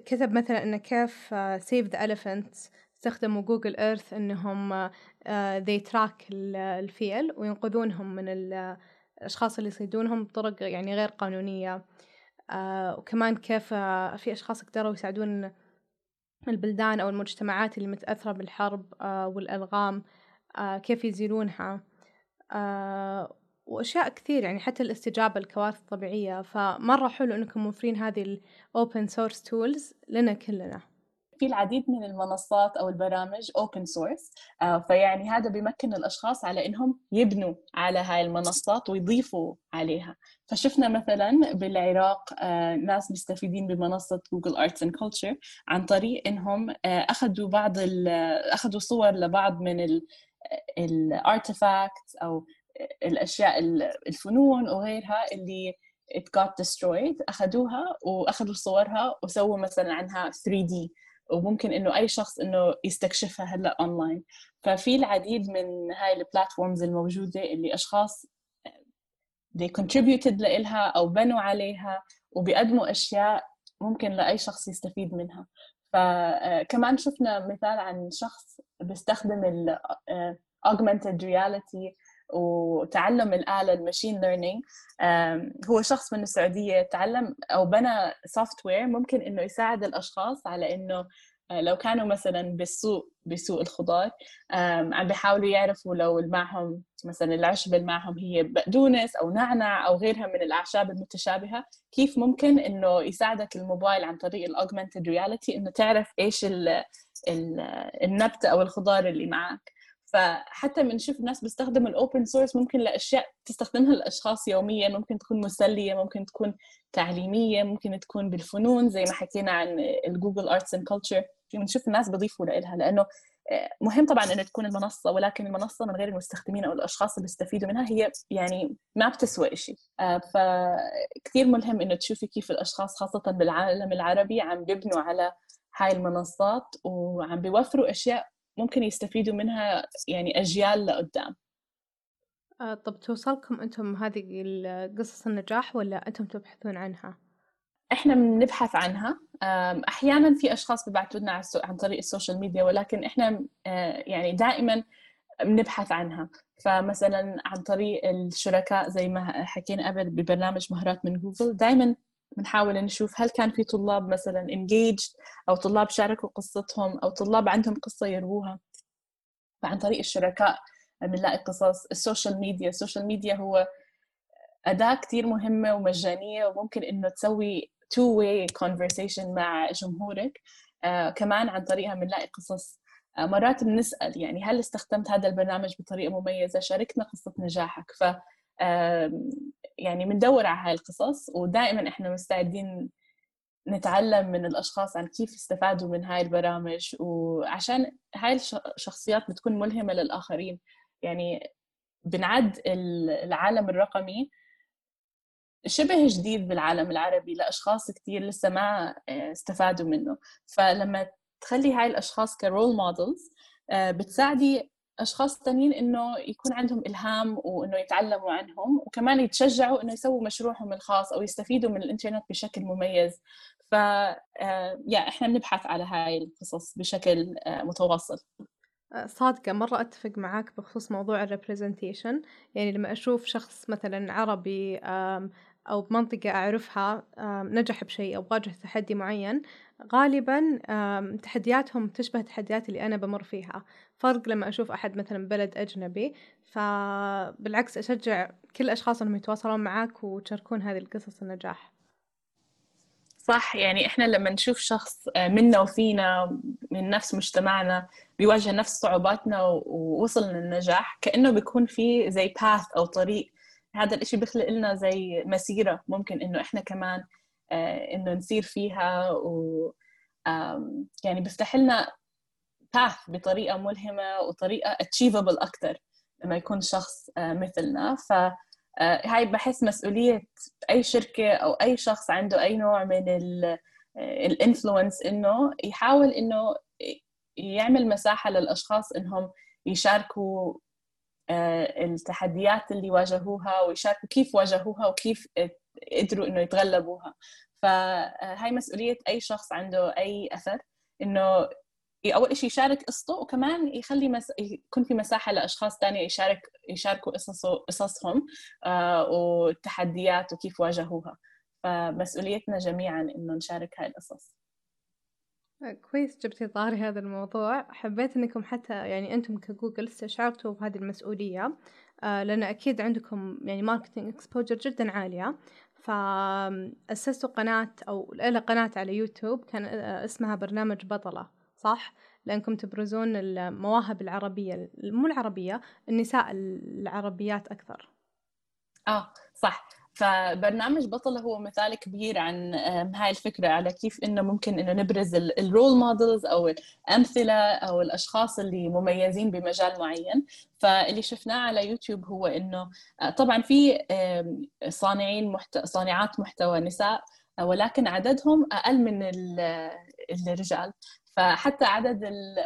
كتب مثلا إنه كيف Save the Elephants استخدموا جوجل إيرث إنهم they track الفيل وينقذونهم من الأشخاص اللي يصيدونهم بطرق يعني غير قانونية. آه، وكمان كيف في أشخاص قدروا يساعدون البلدان أو المجتمعات اللي متأثرة بالحرب آه، والألغام آه، كيف يزيلونها. آه، وأشياء كثير يعني حتى الاستجابة للكوارث الطبيعية. فمرة حلو إنكم موفرين هذه ال open source tools لنا كلنا. في العديد من المنصات أو البرامج open source آه، فيعني هذا بيمكن الأشخاص على إنهم يبنوا على هاي المنصات ويضيفوا عليها. فشفنا مثلا بالعراق آه، ناس مستفيدين بمنصة Google Arts and Culture عن طريق إنهم أخذوا بعض أخذوا صور لبعض من ال artifacts أو الأشياء الفنون وغيرها اللي it got destroyed أخذوها وأخذوا صورها وسووا مثلا عنها 3D وممكن إنه أي شخص إنه يستكشفها هلأ اونلاين ففي العديد من هاي ال platforms الموجودة اللي أشخاص they contributed لإلها أو بنوا عليها وبيقدموا أشياء ممكن لأي شخص يستفيد منها. فكمان شفنا مثال عن شخص بيستخدم ال augmented reality وتعلم الآلة ال machine learning هو شخص من السعودية تعلم أو بنى software ممكن إنه يساعد الأشخاص على إنه آه، لو كانوا مثلا بالسوق بسوق الخضار عم بيحاولوا يعرفوا لو معهم مثلا العشبة اللي معهم هي بقدونس أو نعنع أو غيرها من الأعشاب المتشابهة كيف ممكن إنه يساعدك الموبايل عن طريق ال augmented reality إنه تعرف إيش النبتة أو الخضار اللي معك فحتى بنشوف الناس بيستخدموا ال open source ممكن لأشياء تستخدمها الاشخاص يوميا ممكن تكون مسلية ممكن تكون تعليمية ممكن تكون بالفنون زي ما حكينا عن ال Google Arts and Culture بنشوف الناس بيضيفوا لها لأنه آه، مهم طبعا انه تكون المنصة ولكن المنصة من غير المستخدمين أو الأشخاص اللي بيستفيدوا منها هي يعني ما بتسوى شيء آه، فكثير ملهم إنه تشوفي كيف الأشخاص خاصة بالعالم العربي عم بيبنوا على هاي المنصات وعم بيوفروا أشياء ممكن يستفيدوا منها يعني أجيال لقدام. آه طب توصلكم أنتم هذه قصص النجاح ولا أنتم تبحثون عنها؟ إحنا بنبحث عنها. أحيانا في أشخاص ببعثوا لنا عن طريق ال social media ولكن إحنا آه، يعني دائما بنبحث engage فمثلا عن طريق الشركاء زي ما حكينا قبل ببرنامج مهارات من جوجل دائما بنحاول نشوف هل كان في طلاب مثلا engaged أو طلاب شاركوا قصتهم أو طلاب عندهم قصة يرووها فعن طريق الشركاء بنلاقي قصص. ال social media ال social media هو أداة كتير مهمة ومجانية وممكن إنه تسوي two way conversation مع جمهورك. آه كمان عن طريقها بنلاقي قصص. آه مرات بنسأل يعني هل استخدمت هذا البرنامج بطريقة مميزة؟ شاركنا قصة نجاحك. ف يعني بندور على هاي القصص ودائما إحنا مستعدين نتعلم من الأشخاص عن كيف استفادوا من هاي البرامج وعشان هاي الشخصيات بتكون ملهمة للآخرين. يعني بنعد العالم الرقمي شبه جديد بالعالم العربي لأشخاص كثير لسه ما آه، استفادوا منه. فلما تخلي هاي الأشخاص ك role models آه، بتساعدي أشخاص ثانيين إنه يكون عندهم إلهام وإنه يتعلموا عنهم وكمان يتشجعوا إنه يسووا مشروعهم الخاص أو يستفيدوا من الإنترنت بشكل مميز. ف آه، يعني إحنا بنبحث على هاي القصص بشكل آه، متواصل. آه، صادقة مرة أتفق معاك بخصوص موضوع الريبريزنتيشن يعني لما أشوف شخص مثلا عربي أو بمنطقة أعرفها نجح بشيء أو واجه تحدي معين غالبا تحدياتهم تشبه التحديات اللي أنا بمر فيها. فرق لما أشوف أحد مثلا بلد أجنبي فبالعكس أشجع كل الأشخاص أنهم يتواصلون معاك وتشاركون هذه القصص النجاح. صح يعني إحنا لما نشوف شخص آه، منا وفينا من نفس مجتمعنا بيواجه نفس صعوباتنا ووصل للنجاح كأنه بيكون في زي باث أو طريق هذا الإشي بيخلق لنا زي مسيرة ممكن إنه إحنا كمان آه، إنه نسير فيها و يعني بيفتح لنا باث بطريقة ملهمة وطريقة اتشيفبل أكثر لما يكون شخص آه، مثلنا. ف آه، هاي بحس مسؤولية أي شركة أو أي شخص عنده أي نوع من الانفلونس إنه يحاول إنه يعمل مساحة للأشخاص إنهم يشاركوا التحديات اللي واجهوها ويشاركوا كيف واجهوها وكيف قدروا إنه يتغلبوها. فهاي مسؤولية أي شخص عنده أي أثر إنه أول شيء يشارك قصته وكمان يخلي مس... يكون في مساحة لأشخاص ثانية يشارك يشاركوا قصصه قصصهم آه والتحديات وكيف واجهوها. فمسؤوليتنا جميعا إنه نشارك هاي القصص. كويس جبتي طاري هذا الموضوع. حبيت إنكم حتى يعني أنتم كجوجل استشعرتوا بهذه المسؤولية. آه لأن أكيد عندكم يعني marketing exposure جدا عالية. فأسستوا قناة أو إلى قناة على يوتيوب كان آه، اسمها برنامج بطلة صح؟ لأنكم تبرزون المواهب العربية مو العربية النساء العربيات أكثر. آه صح. فبرنامج بطلة هو مثال كبير عن هاي الفكرة على كيف إنه ممكن إنه نبرز ال role models أو الأمثلة أو الأشخاص اللي مميزين بمجال معين. فاللي شفناه على يوتيوب هو إنه آه، طبعا في صانعين محت... صانعات محتوى نساء ولكن عددهم أقل من الرجال. فحتى عدد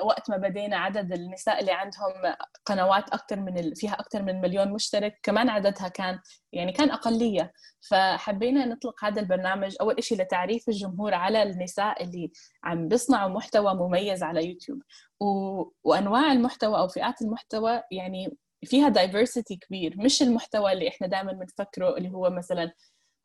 وقت ما بدينا عدد النساء اللي عندهم قنوات أكثر من فيها أكثر من مليون مشترك كمان عددها كان يعني كان أقلية. فحبينا نطلق هذا البرنامج أول شيء لتعريف الجمهور على النساء اللي عم بيصنعوا محتوى مميز على يوتيوب. و... وأنواع المحتوى أو فئات المحتوى يعني فيها دايفرسيتي كبير مش المحتوى اللي إحنا دائما بنفكره اللي هو مثلا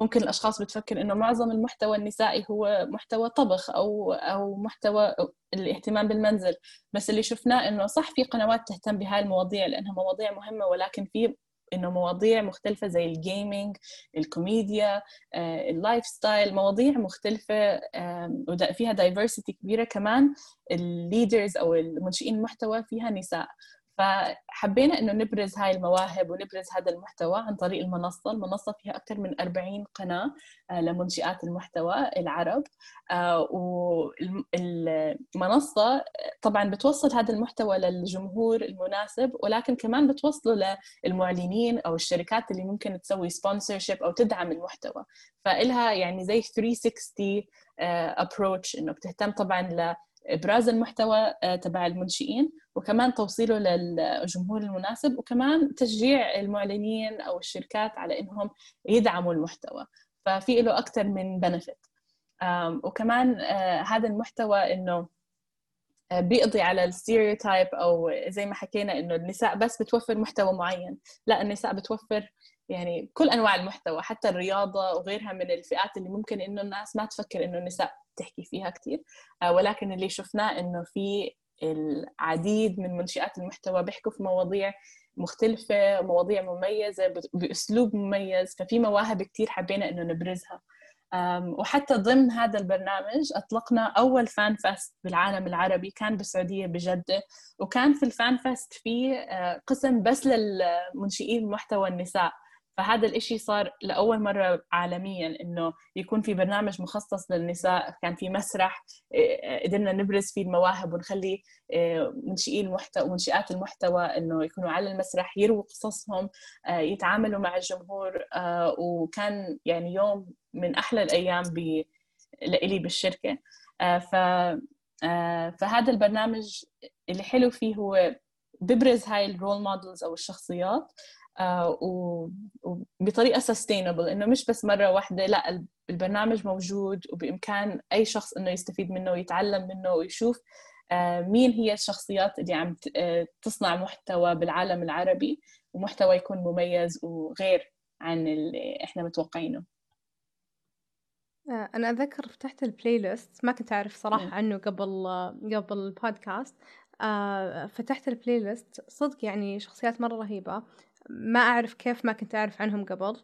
ممكن الأشخاص بتفكر إنه معظم المحتوى النسائي هو محتوى طبخ أو أو محتوى الاهتمام بالمنزل. بس اللي شفناه إنه صح في قنوات تهتم بهاي المواضيع لأنها مواضيع مهمة ولكن في إنه مواضيع مختلفة زي ال gaming الكوميديا آه، ال lifestyle مواضيع مختلفة فيها diversity كبيرة كمان. ال leaders أو المنشئين المحتوى فيها نساء. فحبينا إنه نبرز هاي المواهب ونبرز هذا المحتوى عن طريق المنصة، المنصة فيها أكثر من 40 قناة آه، لمنشئات المحتوى العرب. آه، والمنصة طبعا بتوصل هذا المحتوى للجمهور المناسب ولكن كمان بتوصله للمعلنين أو الشركات اللي ممكن تسوي sponsorship أو تدعم المحتوى. فإلها يعني زي 360 approach إنه بتهتم طبعا إبراز المحتوى آه، تبع المنشئين وكمان توصيله للجمهور المناسب وكمان تشجيع المعلنين أو الشركات على إنهم يدعموا المحتوى. ففي له أكثر من benefit وكمان آه، هذا المحتوى إنه آه، بيقضي على ال stereotype أو زي ما حكينا إنه النساء بس بتوفر محتوى معين. لا النساء بتوفر يعني كل أنواع المحتوى حتى الرياضة وغيرها من الفئات اللي ممكن إنه الناس ما تفكر إنه النساء تحكي فيها كثير آه، ولكن اللي شفناه إنه في العديد من منشئات المحتوى بيحكوا في مواضيع مختلفة مواضيع مميزة بأسلوب مميز. ففي مواهب كثير حبينا إنه نبرزها. وحتى ضمن هذا البرنامج أطلقنا أول فان فست بالعالم العربي كان بالسعودية بجدة. وكان في الفان فست في آه، قسم بس للمنشئين محتوى النساء. فهذا الإشي صار لأول مرة عالميا إنه يكون في برنامج مخصص للنساء كان في مسرح آه، قدرنا نبرز فيه المواهب ونخلي آه، منشئي المحتوى ومنشئات المحتوى إنه يكونوا على المسرح يرووا قصصهم آه، يتعاملوا مع الجمهور وكان يعني يوم من أحلى الأيام. لإلي بالشركة ف فهذا البرنامج اللي حلو فيه هو ببرز هاي ال role models أو الشخصيات آه، وبطريقه sustainable إنه مش بس مرة واحدة لا البرنامج موجود وبإمكان أي شخص إنه يستفيد منه ويتعلم منه ويشوف آه، مين هي الشخصيات اللي عم آه، تصنع محتوى بالعالم العربي ومحتوى يكون مميز وغير عن اللي إحنا متوقعينه. أنا أتذكر فتحت ال playlist ما كنت أعرف صراحة عنه قبل قبل البودكاست فتحت ال playlist صدق يعني شخصيات مرة رهيبة. ما أعرف كيف ما كنت أعرف عنهم قبل.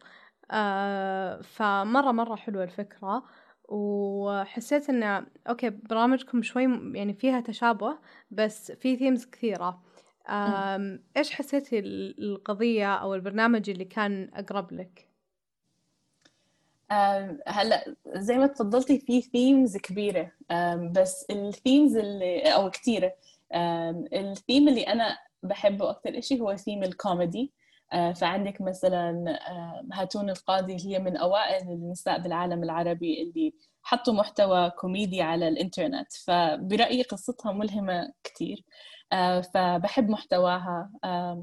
آه فمرة مرة حلوة الفكرة وحسيت إن okay برامجكم شوي يعني فيها تشابه بس في themes كثيرة. آه إيش حسيتي القضية أو البرنامج اللي كان أقرب لك؟ هلا زي ما تفضلتي في themes كبيرة. بس ال themes اللي أو كثيرة. الثيم اللي أنا بحبه أكثر شيء هو theme ال comedy. فعندك مثلا هاتون القاضي هي من أوائل النساء بالعالم العربي اللي حطوا محتوى كوميدي على الإنترنت فبرأيي قصتها ملهمة كتير. فبحب محتواها.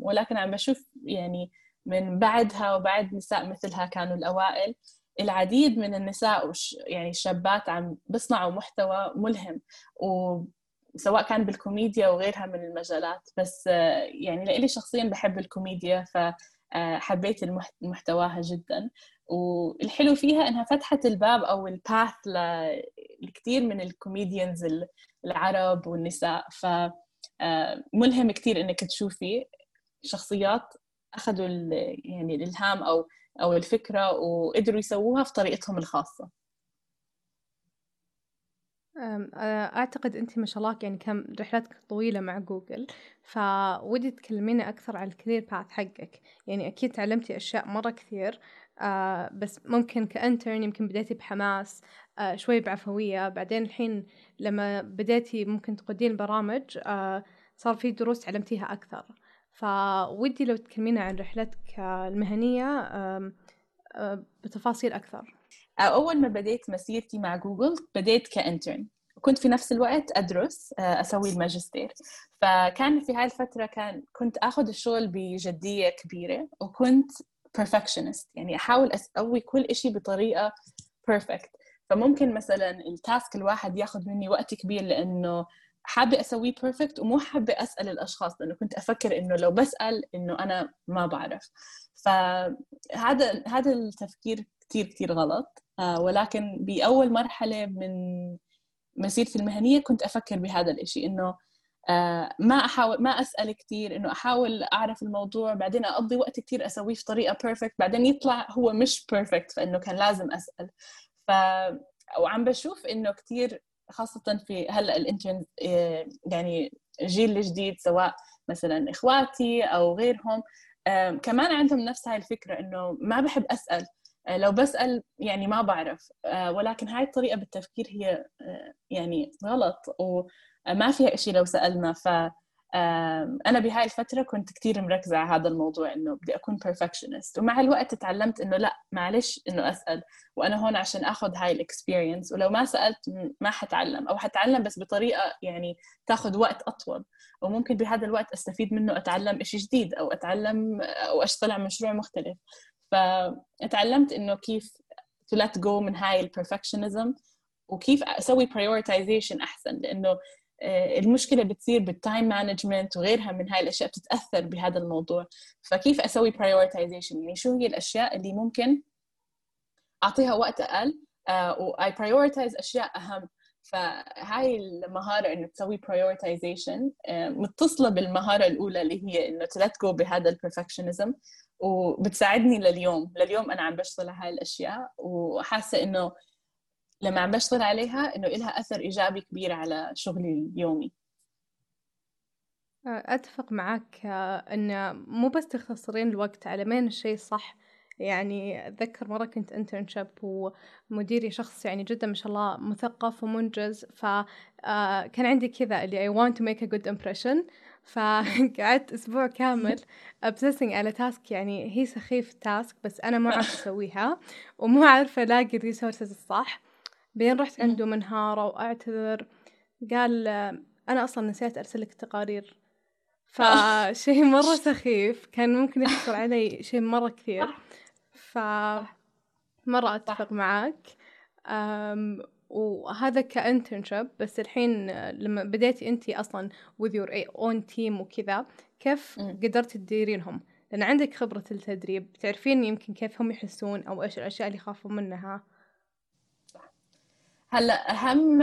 ولكن عم بشوف يعني من بعدها وبعد نساء مثلها كانوا الأوائل العديد من النساء يعني الشابات عم بيصنعوا محتوى ملهم وسواء كان بالكوميديا وغيرها من المجالات بس يعني لإلي شخصيا بحب الكوميديا فحبيت محتواها جدا. والحلو فيها إنها فتحت الباب أو ال path لكثير من ال comedians العرب والنساء ف ملهم كثير إنك تشوفي شخصيات أخذوا يعني الإلهام أو أو الفكرة وقدروا يسووها في طريقتهم الخاصة. أعتقد أنت ما شاء الله يعني كان رحلتك طويلة مع جوجل فودي تكلمينا أكثر عن ال career path حقك. يعني أكيد تعلمتي أشياء مرة كثير آه بس ممكن ك intern يمكن بديتي بحماس آه شوي بعفوية. بعدين الحين لما بديتي ممكن تقودين برامج آه صار في دروس تعلمتيها أكثر. فودي لو تكلمينا عن رحلتك المهنية بتفاصيل أكثر. أول ما بديت مسيرتي مع جوجل بديت ك intern كنت في نفس الوقت أدرس أسوي الماجستير. فكان في هاي الفترة كان كنت أخذ الشغل بجدية كبيرة وكنت perfectionist. يعني أحاول أسوي كل إشي بطريقة perfect. فممكن مثلا ال task الواحد ياخذ مني وقت كبير لأنه حابة أسويه perfect ومو حابة أسأل الأشخاص لأنه كنت أفكر إنه لو بسأل إنه أنا ما بعرف. فهذا هذا التفكير كتير كتير غلط. آه، ولكن بأول مرحلة من مسيرتي المهنية كنت أفكر بهذا الإشي إنه آه، ما أحاول ما أسأل كتير إنه أحاول أعرف الموضوع بعدين أقضي وقت كتير أسويه في طريقة perfect بعدين يطلع هو مش perfect فإنه كان لازم أسأل. ف وعم بشوف إنه كتير خاصة في هلأ ال intern آه، يعني الجيل الجديد سواء مثلا إخواتي أو غيرهم كمان عندهم نفس هاي الفكرة إنه ما بحب أسأل. آه، لو بسأل يعني ما بعرف آه، ولكن هاي الطريقة بالتفكير هي يعني غلط وما فيها إشي لو سألنا. ف أنا بهاي الفترة كنت كتير مركزة على هذا الموضوع إنه بدي أكون perfectionist. ومع الوقت تعلمت إنه لا معلش إنه أسأل. وأنا هون عشان أخذ هاي الإكسبيرينس ولو ما سألت ما حتعلم. أو حتعلم بس بطريقة يعني تاخذ وقت أطول. وممكن بهذا الوقت أستفيد منه أتعلم إشي جديد أو أتعلم أو أشتغل على مشروع مختلف. فتعلمت إنه كيف to let go من هاي ال perfectionism وكيف أسوي prioritization أحسن. لأنه آه، المشكلة بتصير بال time management وغيرها من هاي الأشياء بتتأثر بهذا الموضوع. فكيف أسوي prioritization يعني شو هي الأشياء اللي ممكن أعطيها وقت أقل؟ آه، و I prioritize أشياء أهم. فهاي المهارة إنه تسوي prioritization آه، متصلة بالمهارة الأولى اللي هي إنه to let go بهذا ال perfectionism وبتساعدني لليوم لليوم أنا عم بشتغل على هاي الأشياء وحاسة إنه لما عم بشتغل عليها إنه لها أثر إيجابي كبير على شغلي اليومي. أتفق معك إن مو بس تختصرين الوقت على مين الشيء الصح يعني أتذكر مرة كنت انترنشب ومديري شخص يعني جدا ما شاء الله مثقف ومنجز فكان عندي كذا اللي I want to make a good impression فقعدت أسبوع كامل obsessing على task يعني هي سخيف task بس أنا ما عارفة أسويها ومو عارفة ألاقي ال resources الصح. بعدين رحت عنده منهارة وأعتذر قال أنا أصلا نسيت أرسل لك التقارير فشيء مرة سخيف كان ممكن يخسر علي شيء مرة كثير. ف مرة أتفق معاك. وهذا ك internship بس الحين لما بديتي انت أصلا with your own team وكذا كيف قدرتي تديرينهم؟ لأن عندك خبرة التدريب تعرفين يمكن كيف هم يحسون أو إيش الأشياء اللي يخافون منها؟ هلأ أهم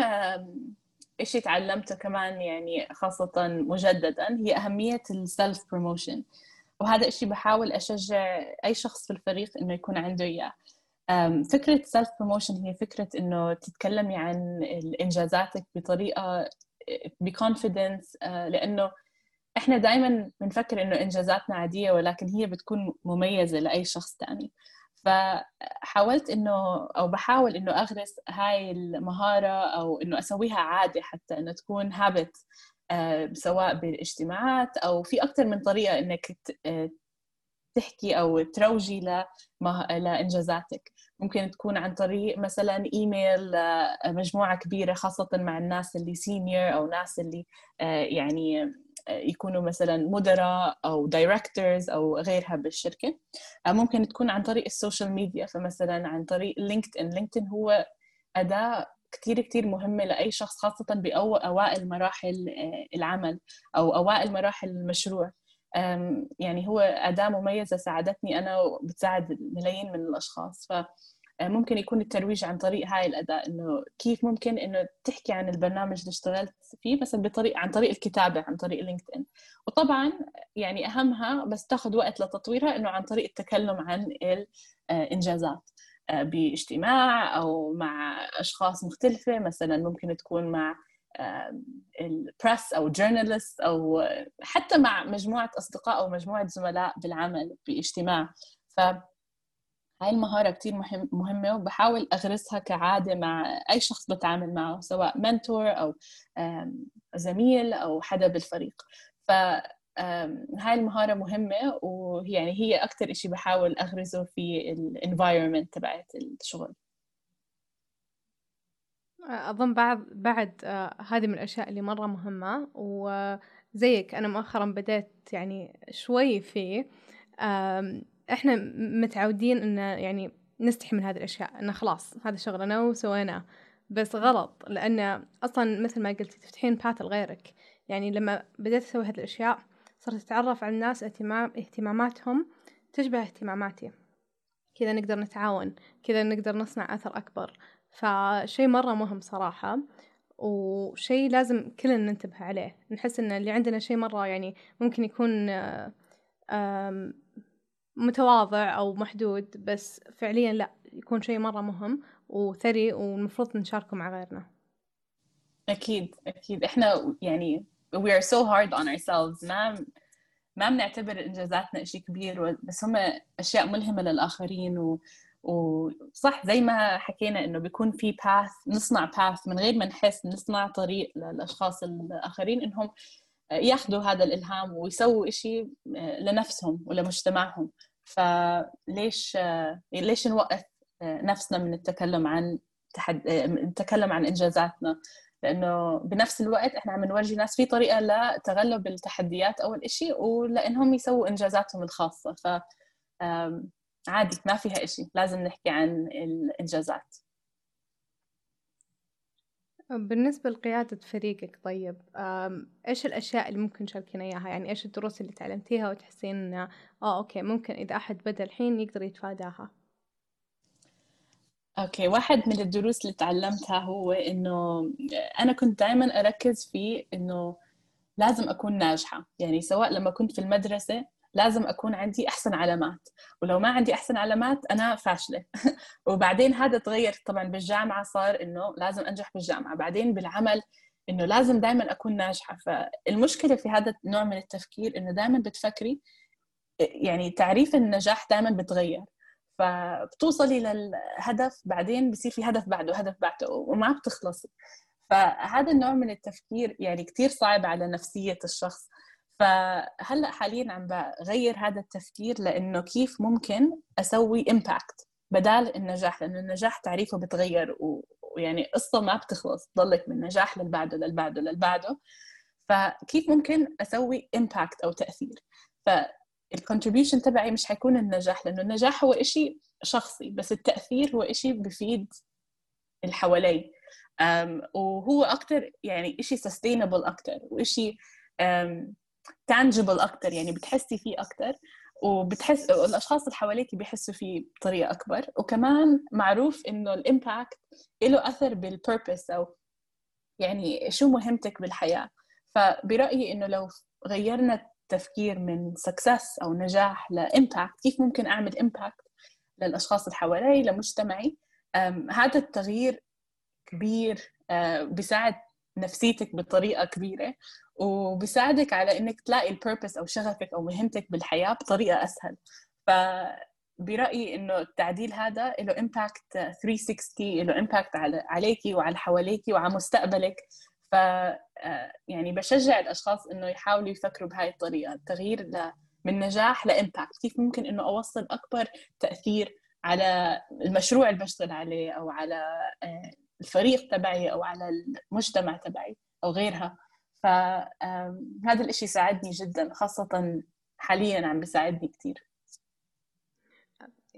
شيء تعلمته كمان يعني خاصة مجددا هي أهمية ال self promotion وهذا الشيء بحاول أشجع أي شخص في الفريق إنه يكون عنده إياه. فكرة self promotion هي فكرة إنه تتكلمي عن إنجازاتك بطريقة بكونفيدنس آه، لأنه إحنا دائما بنفكر إنه إنجازاتنا عادية ولكن هي بتكون مميزة لأي شخص تاني. فحاولت إنه أو بحاول إنه أغرس هاي المهارة أو إنه أسويها عادة حتى إنه تكون هابت آه، سواء بالاجتماعات أو في أكثر من طريقة إنك تحكي أو تروجي لإنجازاتك. ممكن تكون عن طريق مثلا إيميل مجموعة كبيرة خاصة مع الناس اللي senior أو ناس اللي آه، يعني آه، يكونوا مثلا مدراء أو directors أو غيرها بالشركة. آه، ممكن تكون عن طريق ال social media فمثلا عن طريق LinkedIn LinkedIn هو أداة كتير كتير مهمة لأي شخص خاصة بأوائل مراحل العمل أو أوائل مراحل المشروع. يعني هو أداة مميزة ساعدتني أنا وبتساعد ملايين من الأشخاص. فممكن يكون الترويج عن طريق هاي الأداة إنه كيف ممكن إنه تحكي عن البرنامج اللي اشتغلت فيه مثلا بطريق عن طريق الكتابة عن طريق LinkedIn وطبعا يعني أهمها بس تاخذ وقت لتطويرها إنه عن طريق التكلم عن الإنجازات آه، باجتماع أو مع أشخاص مختلفة. مثلا ممكن تكون مع ال press أو journalist أو حتى مع مجموعة أصدقاء أو مجموعة زملاء بالعمل باجتماع. ف هاي المهارة كتير مهم مهمة وبحاول أغرسها كعادة مع أي شخص بتعامل معه سواء mentor أو زميل أو حدا بالفريق. ف هاي المهارة مهمة ويعني هي أكتر إشي بحاول أغرزه في ال environment تبعت الشغل. أظن بعد بعد آه، هذه من الأشياء اللي مرة مهمة وزيك أنا مؤخرا بدأت يعني شوي فيه إحنا متعودين إن يعني نستحي من هذه الأشياء إنه خلاص هذا شغلنا وسويناه. بس غلط لأن أصلا مثل ما قلتي تفتحين باث لغيرك. يعني لما بدأت أسوي هذه الأشياء صرت أتعرف على الناس اهتمام اهتماماتهم تشبه اهتماماتي. كذا نقدر نتعاون كذا نقدر نصنع أثر أكبر. فشي مرة مهم صراحة وشي لازم كلنا ننتبه عليه. نحس إن اللي عندنا شي مرة يعني ممكن يكون متواضع أو محدود بس فعليا لا يكون شي مرة مهم وثري والمفروض نشاركه مع غيرنا. أكيد أكيد. إحنا يعني we are so hard on ourselves. ما ما بنعتبر إنجازاتنا إشي كبير بس هم أشياء ملهمة للآخرين و وصح زي ما حكينا إنه بيكون في باث نصنع باث من غير ما نحس نصنع طريق للأشخاص الآخرين إنهم ياخذوا هذا الإلهام ويسووا إشي لنفسهم ولمجتمعهم. فليش ليش نوقف نفسنا من التكلم عن تحد... نتكلم عن إنجازاتنا؟ لأنه بنفس الوقت إحنا عم نورجي ناس في طريقة لتغلب التحديات اول شيء ولأنهم يسووا إنجازاتهم الخاصة. ف عادي ما فيها إشي. لازم نحكي عن الإنجازات. بالنسبة لقيادة فريقك طيب إيش الأشياء اللي ممكن تشاركينا إياها؟ يعني إيش الدروس اللي تعلمتيها وتحسين آه okay ممكن إذا أحد بدأ الحين يقدر يتفاداها؟ okay واحد من الدروس اللي تعلمتها هو إنه أنا كنت دائما أركز في إنه لازم أكون ناجحة. يعني سواء لما كنت في المدرسة لازم أكون عندي أحسن علامات. ولو ما عندي أحسن علامات أنا فاشلة. وبعدين هذا تغير. طبعا بالجامعة صار إنه لازم أنجح بالجامعة. بعدين بالعمل إنه لازم دائما أكون ناجحة. فالمشكلة في هذا النوع من التفكير إنه دائما بتفكري يعني تعريف النجاح دائما بتغير. فبتوصلي للهدف بعدين بصير في هدف بعده هدف بعده وما بتخلصي. فهذا النوع من التفكير يعني كثير صعب على نفسية الشخص. فهلأ حاليا عم بغير هذا التفكير لأنه كيف ممكن أسوي impact بدال النجاح؟ لأنه النجاح تعريفه بتغير ويعني قصة ما بتخلص تضلك من نجاح للبعده للبعده للبعده. فكيف ممكن أسوي impact أو تأثير؟ فال contribution تبعي مش حيكون النجاح لأنه النجاح هو إشي شخصي بس التأثير هو إشي بفيد اللي حوالي. وهو أكثر يعني إشي sustainable أكثر وإشي tangible أكثر يعني بتحسي فيه أكثر وبتحس الاشخاص اللي حواليك بيحسوا فيه بطريقة أكبر. وكمان معروف إنه ال impact له أثر بال purpose أو يعني شو مهمتك بالحياة. فبرأيي إنه لو غيرنا التفكير من success أو نجاح ل impact كيف ممكن أعمل impact للأشخاص اللي حوالي لمجتمعي. هذا التغيير كبير بيساعد نفسيتك بطريقة كبيرة وبيساعدك على إنك تلاقي ال purpose أو شغفك أو مهمتك بالحياة بطريقة أسهل. ف برأيي إنه التعديل هذا له impact 360 له impact عليكي وعلى حواليكي وعلى مستقبلك. ف يعني بشجع الأشخاص إنه يحاولوا يفكروا بهاي الطريقة التغيير من نجاح ل impact. كيف ممكن إنه أوصل أكبر تأثير على المشروع اللي بشتغل عليه أو على آه، الفريق تبعي أو على المجتمع تبعي أو غيرها. فهذا الإشي ساعدني جدا خاصة حاليا عم بيساعدني كثير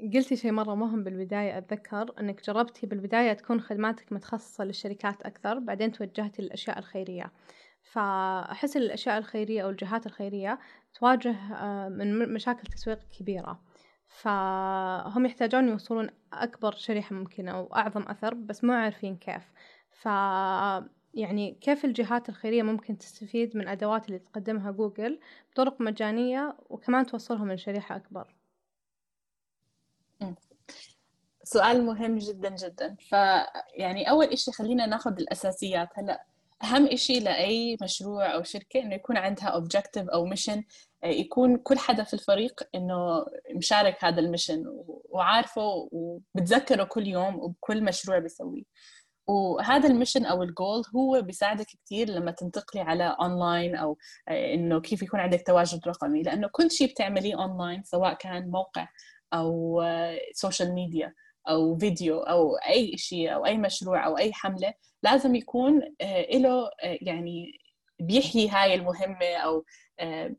قلتي شيء مرة مهم بالبداية أتذكر أنك جربتي بالبداية تكون خدماتك متخصصة للشركات أكثر بعدين توجهتي للأشياء الخيرية. فأحس الأشياء الخيرية أو الجهات الخيرية تواجه آه، من مشاكل تسويق كبيرة. فهم يحتاجون يوصلون أكبر شريحة ممكنة أو أعظم أثر بس مو عارفين كيف. ف يعني كيف الجهات الخيرية ممكن تستفيد من الأدوات اللي تقدمها جوجل بطرق مجانية وكمان توصلهم لشريحة أكبر؟ سؤال مهم جدا جدا. فيعني أول إشي خلينا ناخذ الأساسيات. هلأ أهم إشي لأي مشروع أو شركة إنه يكون عندها objective أو mission. يكون كل حدا في الفريق إنه مشارك هذا ال mission وعارفه وبتذكره كل يوم وبكل مشروع بيسويه. وهذا ال mission أو الجول هو بيساعدك كثير لما تنتقلي على اونلاين أو إنه كيف يكون عندك تواجد رقمي. لأنه كل شيء بتعمليه اونلاين سواء كان موقع أو social media أو فيديو أو أي شيء أو أي مشروع أو أي حملة لازم يكون آه، له آه، يعني بيحيي هاي المهمة أو آه،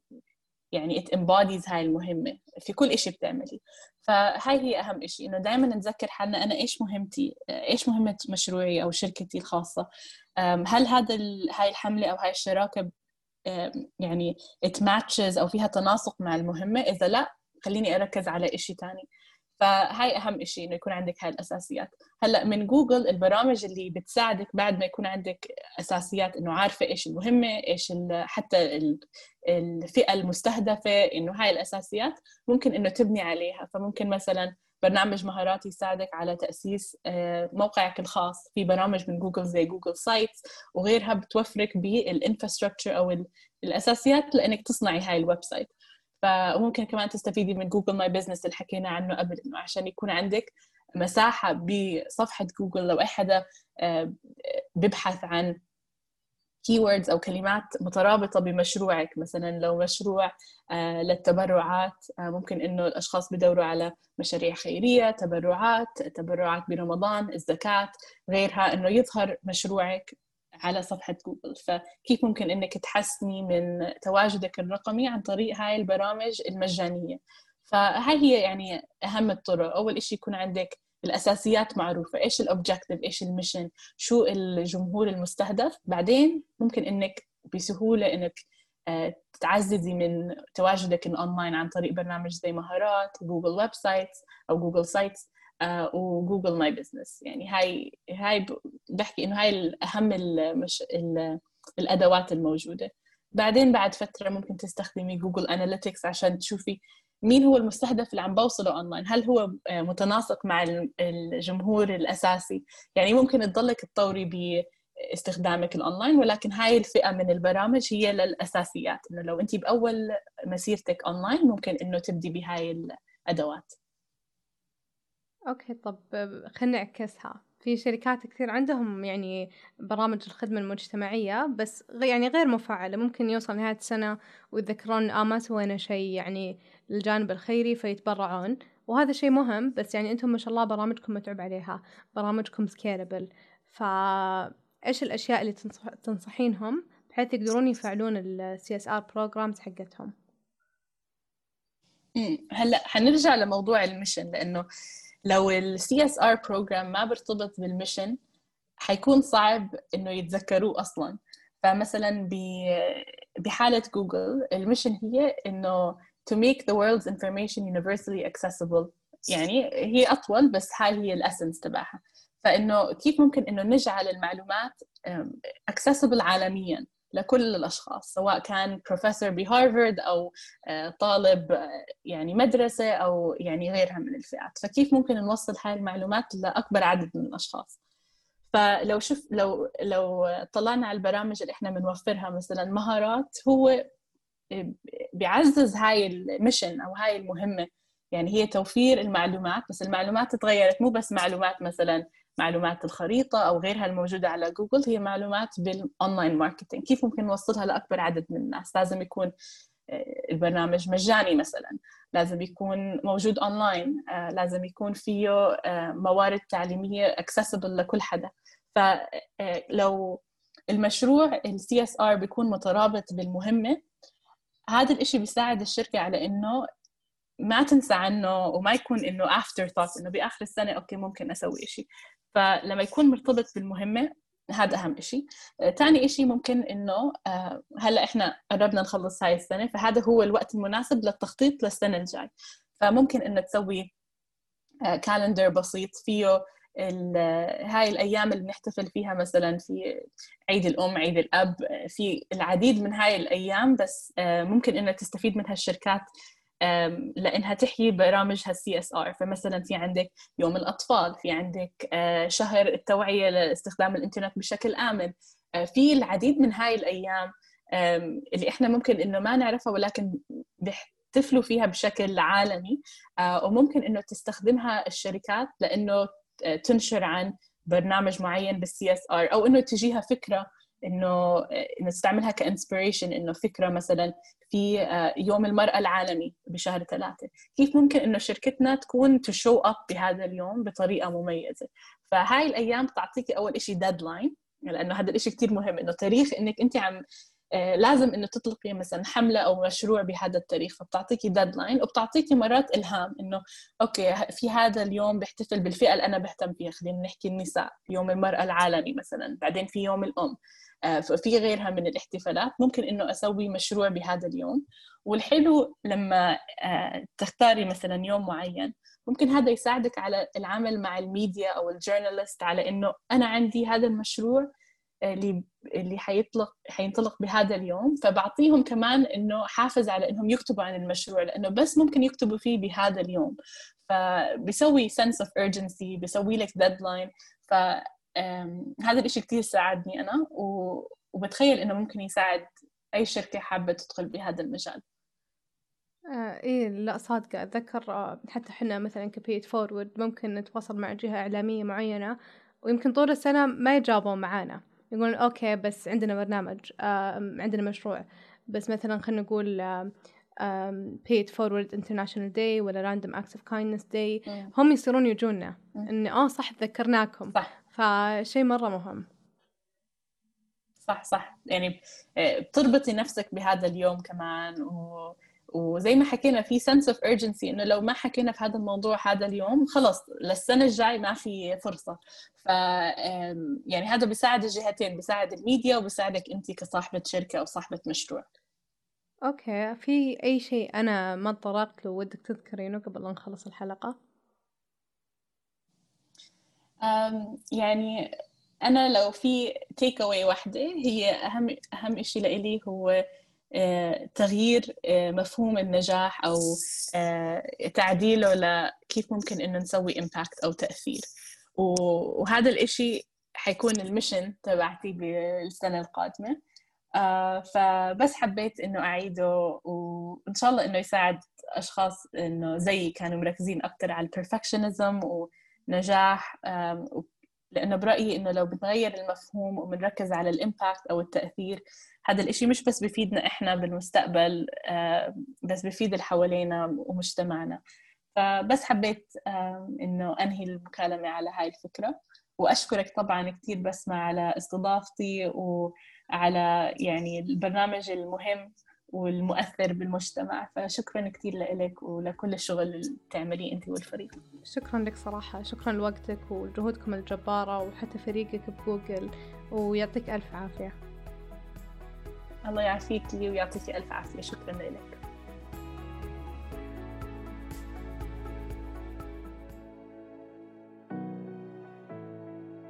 يعني it embodies هاي المهمة في كل شيء بتعملي. فهاي هي أهم شيء إنه دائما نتذكر حالنا أنا إيش مهمتي إيش مهمة مشروعي أو شركتي الخاصة. هل هذا هاي الحملة أو هاي الشراكة يعني it matches أو فيها تناسق مع المهمة؟ إذا لا خليني أركز على شيء ثاني فهاي أهم شيء إنه يكون عندك هاي الأساسيات. هلأ من جوجل البرامج اللي بتساعدك بعد ما يكون عندك أساسيات إنه عارفة إيش المهمة إيش حتى الفئة المستهدفة إنه هاي الأساسيات ممكن إنه تبني عليها. فممكن مثلا برنامج مهارات يساعدك على تأسيس آه، موقعك الخاص. في برامج من جوجل زي Google Sites وغيرها بتوفرك بال infrastructure أو الأساسيات لإنك تصنعي هاي ال website. فممكن كمان تستفيدي من Google My Business اللي حكينا عنه قبل إنه عشان يكون عندك مساحة بصفحة جوجل لو أي حدا آه، ببحث عن keywords أو كلمات مترابطة بمشروعك مثلا لو مشروع آه، للتبرعات آه، ممكن إنه الأشخاص بدوروا على مشاريع خيرية تبرعات تبرعات برمضان الزكاة غيرها إنه يظهر مشروعك. على صفحة جوجل. فكيف ممكن إنك تحسني من تواجدك الرقمي عن طريق هاي البرامج المجانية؟ فهاي هي يعني أهم الطرق. أول شيء يكون عندك الأساسيات معروفة. إيش ال objective إيش ال mission شو الجمهور المستهدف؟ بعدين ممكن إنك بسهولة إنك آه، تعززي من تواجدك الاونلاين عن طريق برنامج زي مهارات جوجل websites أو جوجل سايتس وجوجل ماي بزنس. يعني هاي هاي بحكي إنه هاي اهم المش... الأدوات الموجودة. بعدين بعد فترة ممكن تستخدمي جوجل اناليتكس عشان تشوفي مين هو المستهدف اللي عم بوصله أونلاين. هل هو آه، متناسق مع الجمهور الأساسي؟ يعني ممكن تضلك تطوري باستخدامك الأونلاين ولكن هاي الفئة من البرامج هي للأساسيات. إنه لو انت بأول مسيرتك أونلاين ممكن إنه تبدي بهاي الأدوات. okay طب خلينا نعكسها في شركات كثير عندهم يعني برامج الخدمة المجتمعية بس يعني غير مفعلة ممكن يوصل نهاية السنة ويتذكرون آه ما سوينا شيء يعني للجانب الخيري فيتبرعون. وهذا شيء مهم بس يعني أنتم ما شاء الله برامجكم متعب عليها. برامجكم scalable فإيش الأشياء اللي تنصح تنصحينهم بحيث يقدرون يفعلون CSR programs حقتهم؟ هلأ حنرجع لموضوع ال mission لأنه لو CSR program ما بيرتبط بال mission حيكون صعب إنه يتذكروه أصلا. فمثلا بحالة جوجل ال mission هي إنه to make the world's information universally accessible. يعني هي أطول بس هاي هي ال essence تبعها. فإنه كيف ممكن إنه نجعل المعلومات accessible عالميا؟ لكل الأشخاص سواء كان بروفيسور بهارفارد أو آه، طالب آه، يعني مدرسة أو يعني غيرها من الفئات. فكيف ممكن نوصل هاي المعلومات لأكبر عدد من الأشخاص؟ فلو شوف لو لو طلعنا على البرامج اللي إحنا بنوفرها مثلا مهارات هو آه، بيعزز هاي ال mission أو هاي المهمة. يعني هي توفير المعلومات بس المعلومات تغيرت مو بس معلومات مثلا معلومات الخريطة أو غيرها الموجودة على جوجل هي معلومات بال online marketing كيف ممكن نوصلها لأكبر عدد من الناس؟ لازم يكون البرنامج مجاني مثلا. لازم يكون موجود اونلاين لازم يكون فيه موارد تعليمية accessible لكل حدا. فلو المشروع ال CSR بيكون مترابط بالمهمة هذا الإشي بيساعد الشركة على إنه ما تنسى عنه وما يكون إنه afterthought إنه بآخر السنة okay ممكن أسوي إشي. فلما يكون مرتبط بالمهمة هذا أهم إشي. ثاني إشي ممكن إنه آه، هلأ إحنا قربنا نخلص هاي السنة فهذا هو الوقت المناسب للتخطيط للسنة الجاي. فممكن إنه تسوي calendar آه، بسيط فيه هاي الأيام اللي بنحتفل فيها مثلا في عيد الأم عيد الأب في العديد من هاي الأيام بس آه، ممكن انها تستفيد منها الشركات لإنها تحيي برامجها ال CSR فمثلا في عندك يوم الأطفال في عندك آه، شهر التوعية لاستخدام الإنترنت بشكل آمن. آه، في العديد من هاي الأيام اللي إحنا ممكن إنه ما نعرفها ولكن بيحتفلوا فيها بشكل عالمي. وممكن إنه تستخدمها الشركات لإنه تنشر عن برنامج معين بال CSR أو إنه تجيها فكرة إنه إنه تستعملها ك inspiration إنه فكرة مثلا في آه، يوم المرأة العالمي بشهر ثلاثة. كيف ممكن إنه شركتنا تكون show up بهذا اليوم بطريقة مميزة؟ فهاي الأيام بتعطيكي أول شيء deadline لأنه هذا الشيء كثير مهم إنه تاريخ إنك أنت عم آه، لازم إنه تطلقي مثلا حملة أو مشروع بهذا التاريخ فبتعطيكي deadline وبتعطيكي مرات إلهام إنه okay في هذا اليوم بيحتفل بالفئة اللي أنا بهتم فيها خلينا نحكي النساء يوم المرأة العالمي مثلا بعدين في يوم الأم. آه، في غيرها من الاحتفالات. ممكن إنه أسوي مشروع بهذا اليوم. والحلو لما آه، تختاري مثلا يوم معين ممكن هذا يساعدك على العمل مع الميديا أو الجورنالست على إنه أنا عندي هذا المشروع اللي اللي حيطلق حينطلق بهذا اليوم. فبعطيهم كمان إنه حافز على إنهم يكتبوا عن المشروع لأنه بس ممكن يكتبوا فيه بهذا اليوم. فبيسوي sense of urgency بيسوي لك deadline. ف هذا الإشي كتير ساعدني أنا وبتخيل إنه ممكن يساعد أي شركة حابة تدخل بهذا المجال. آه إيه لا صادقة. أتذكر آه، حتى حنا مثلا ك Pay It Forward ممكن نتواصل مع جهة إعلامية معينة ويمكن طول السنة ما يجاوبون معانا. يقولون okay بس عندنا برنامج آه عندنا مشروع. بس مثلا خلينا نقول آه pay it forward international day ولا random acts of kindness day هم يصيرون يجونا. إن آه صح تذكرناكم. صح. فشيء مرة مهم. صح صح. يعني آه، بتربطي نفسك بهذا اليوم كمان و... وزي ما حكينا في sense of urgency إنه لو ما حكينا في هذا الموضوع هذا اليوم خلص للسنة الجاي ما في فرصة. ف يعني هذا بيساعد الجهتين بيساعد الميديا وبيساعدك أنت كصاحبة شركة أو صاحبة مشروع. okay في أي شيء أنا ما تطرقت له ودك تذكرينه قبل لا نخلص الحلقة؟ يعني أنا لو في تيك اواي واحدة هي أهم أهم شيء لإلي هو آه، تغيير آه، مفهوم النجاح أو آه، تعديله لكيف ممكن إنه نسوي impact أو تأثير. وهذا الإشي حيكون ال mission تبعتي بالسنة القادمة. فبس حبيت إنه أعيده وإن شاء الله إنه يساعد أشخاص إنه زيي كانوا مركزين أكثر على ال perfectionism نجاح لأنه برأيي إنه لو بنغير المفهوم وبنركز على الإمباكت أو التأثير هذا الإشي مش بس بفيدنا إحنا بالمستقبل بس بفيد اللي حوالينا ومجتمعنا. فبس حبيت إنه أنهي المكالمة على هاي الفكرة. وأشكرك طبعا كثير بسمة على استضافتي وعلى يعني البرنامج المهم والمؤثر بالمجتمع. فشكرا كثير لك ولكل الشغل اللي بتعمليه انت والفريق. شكرا لك صراحة. شكرا لوقتك وجهودكم الجبارة وحتى فريقك بجوجل ويعطيك ألف عافية. الله يعافيك ويعطيك ألف عافية. شكرا لك.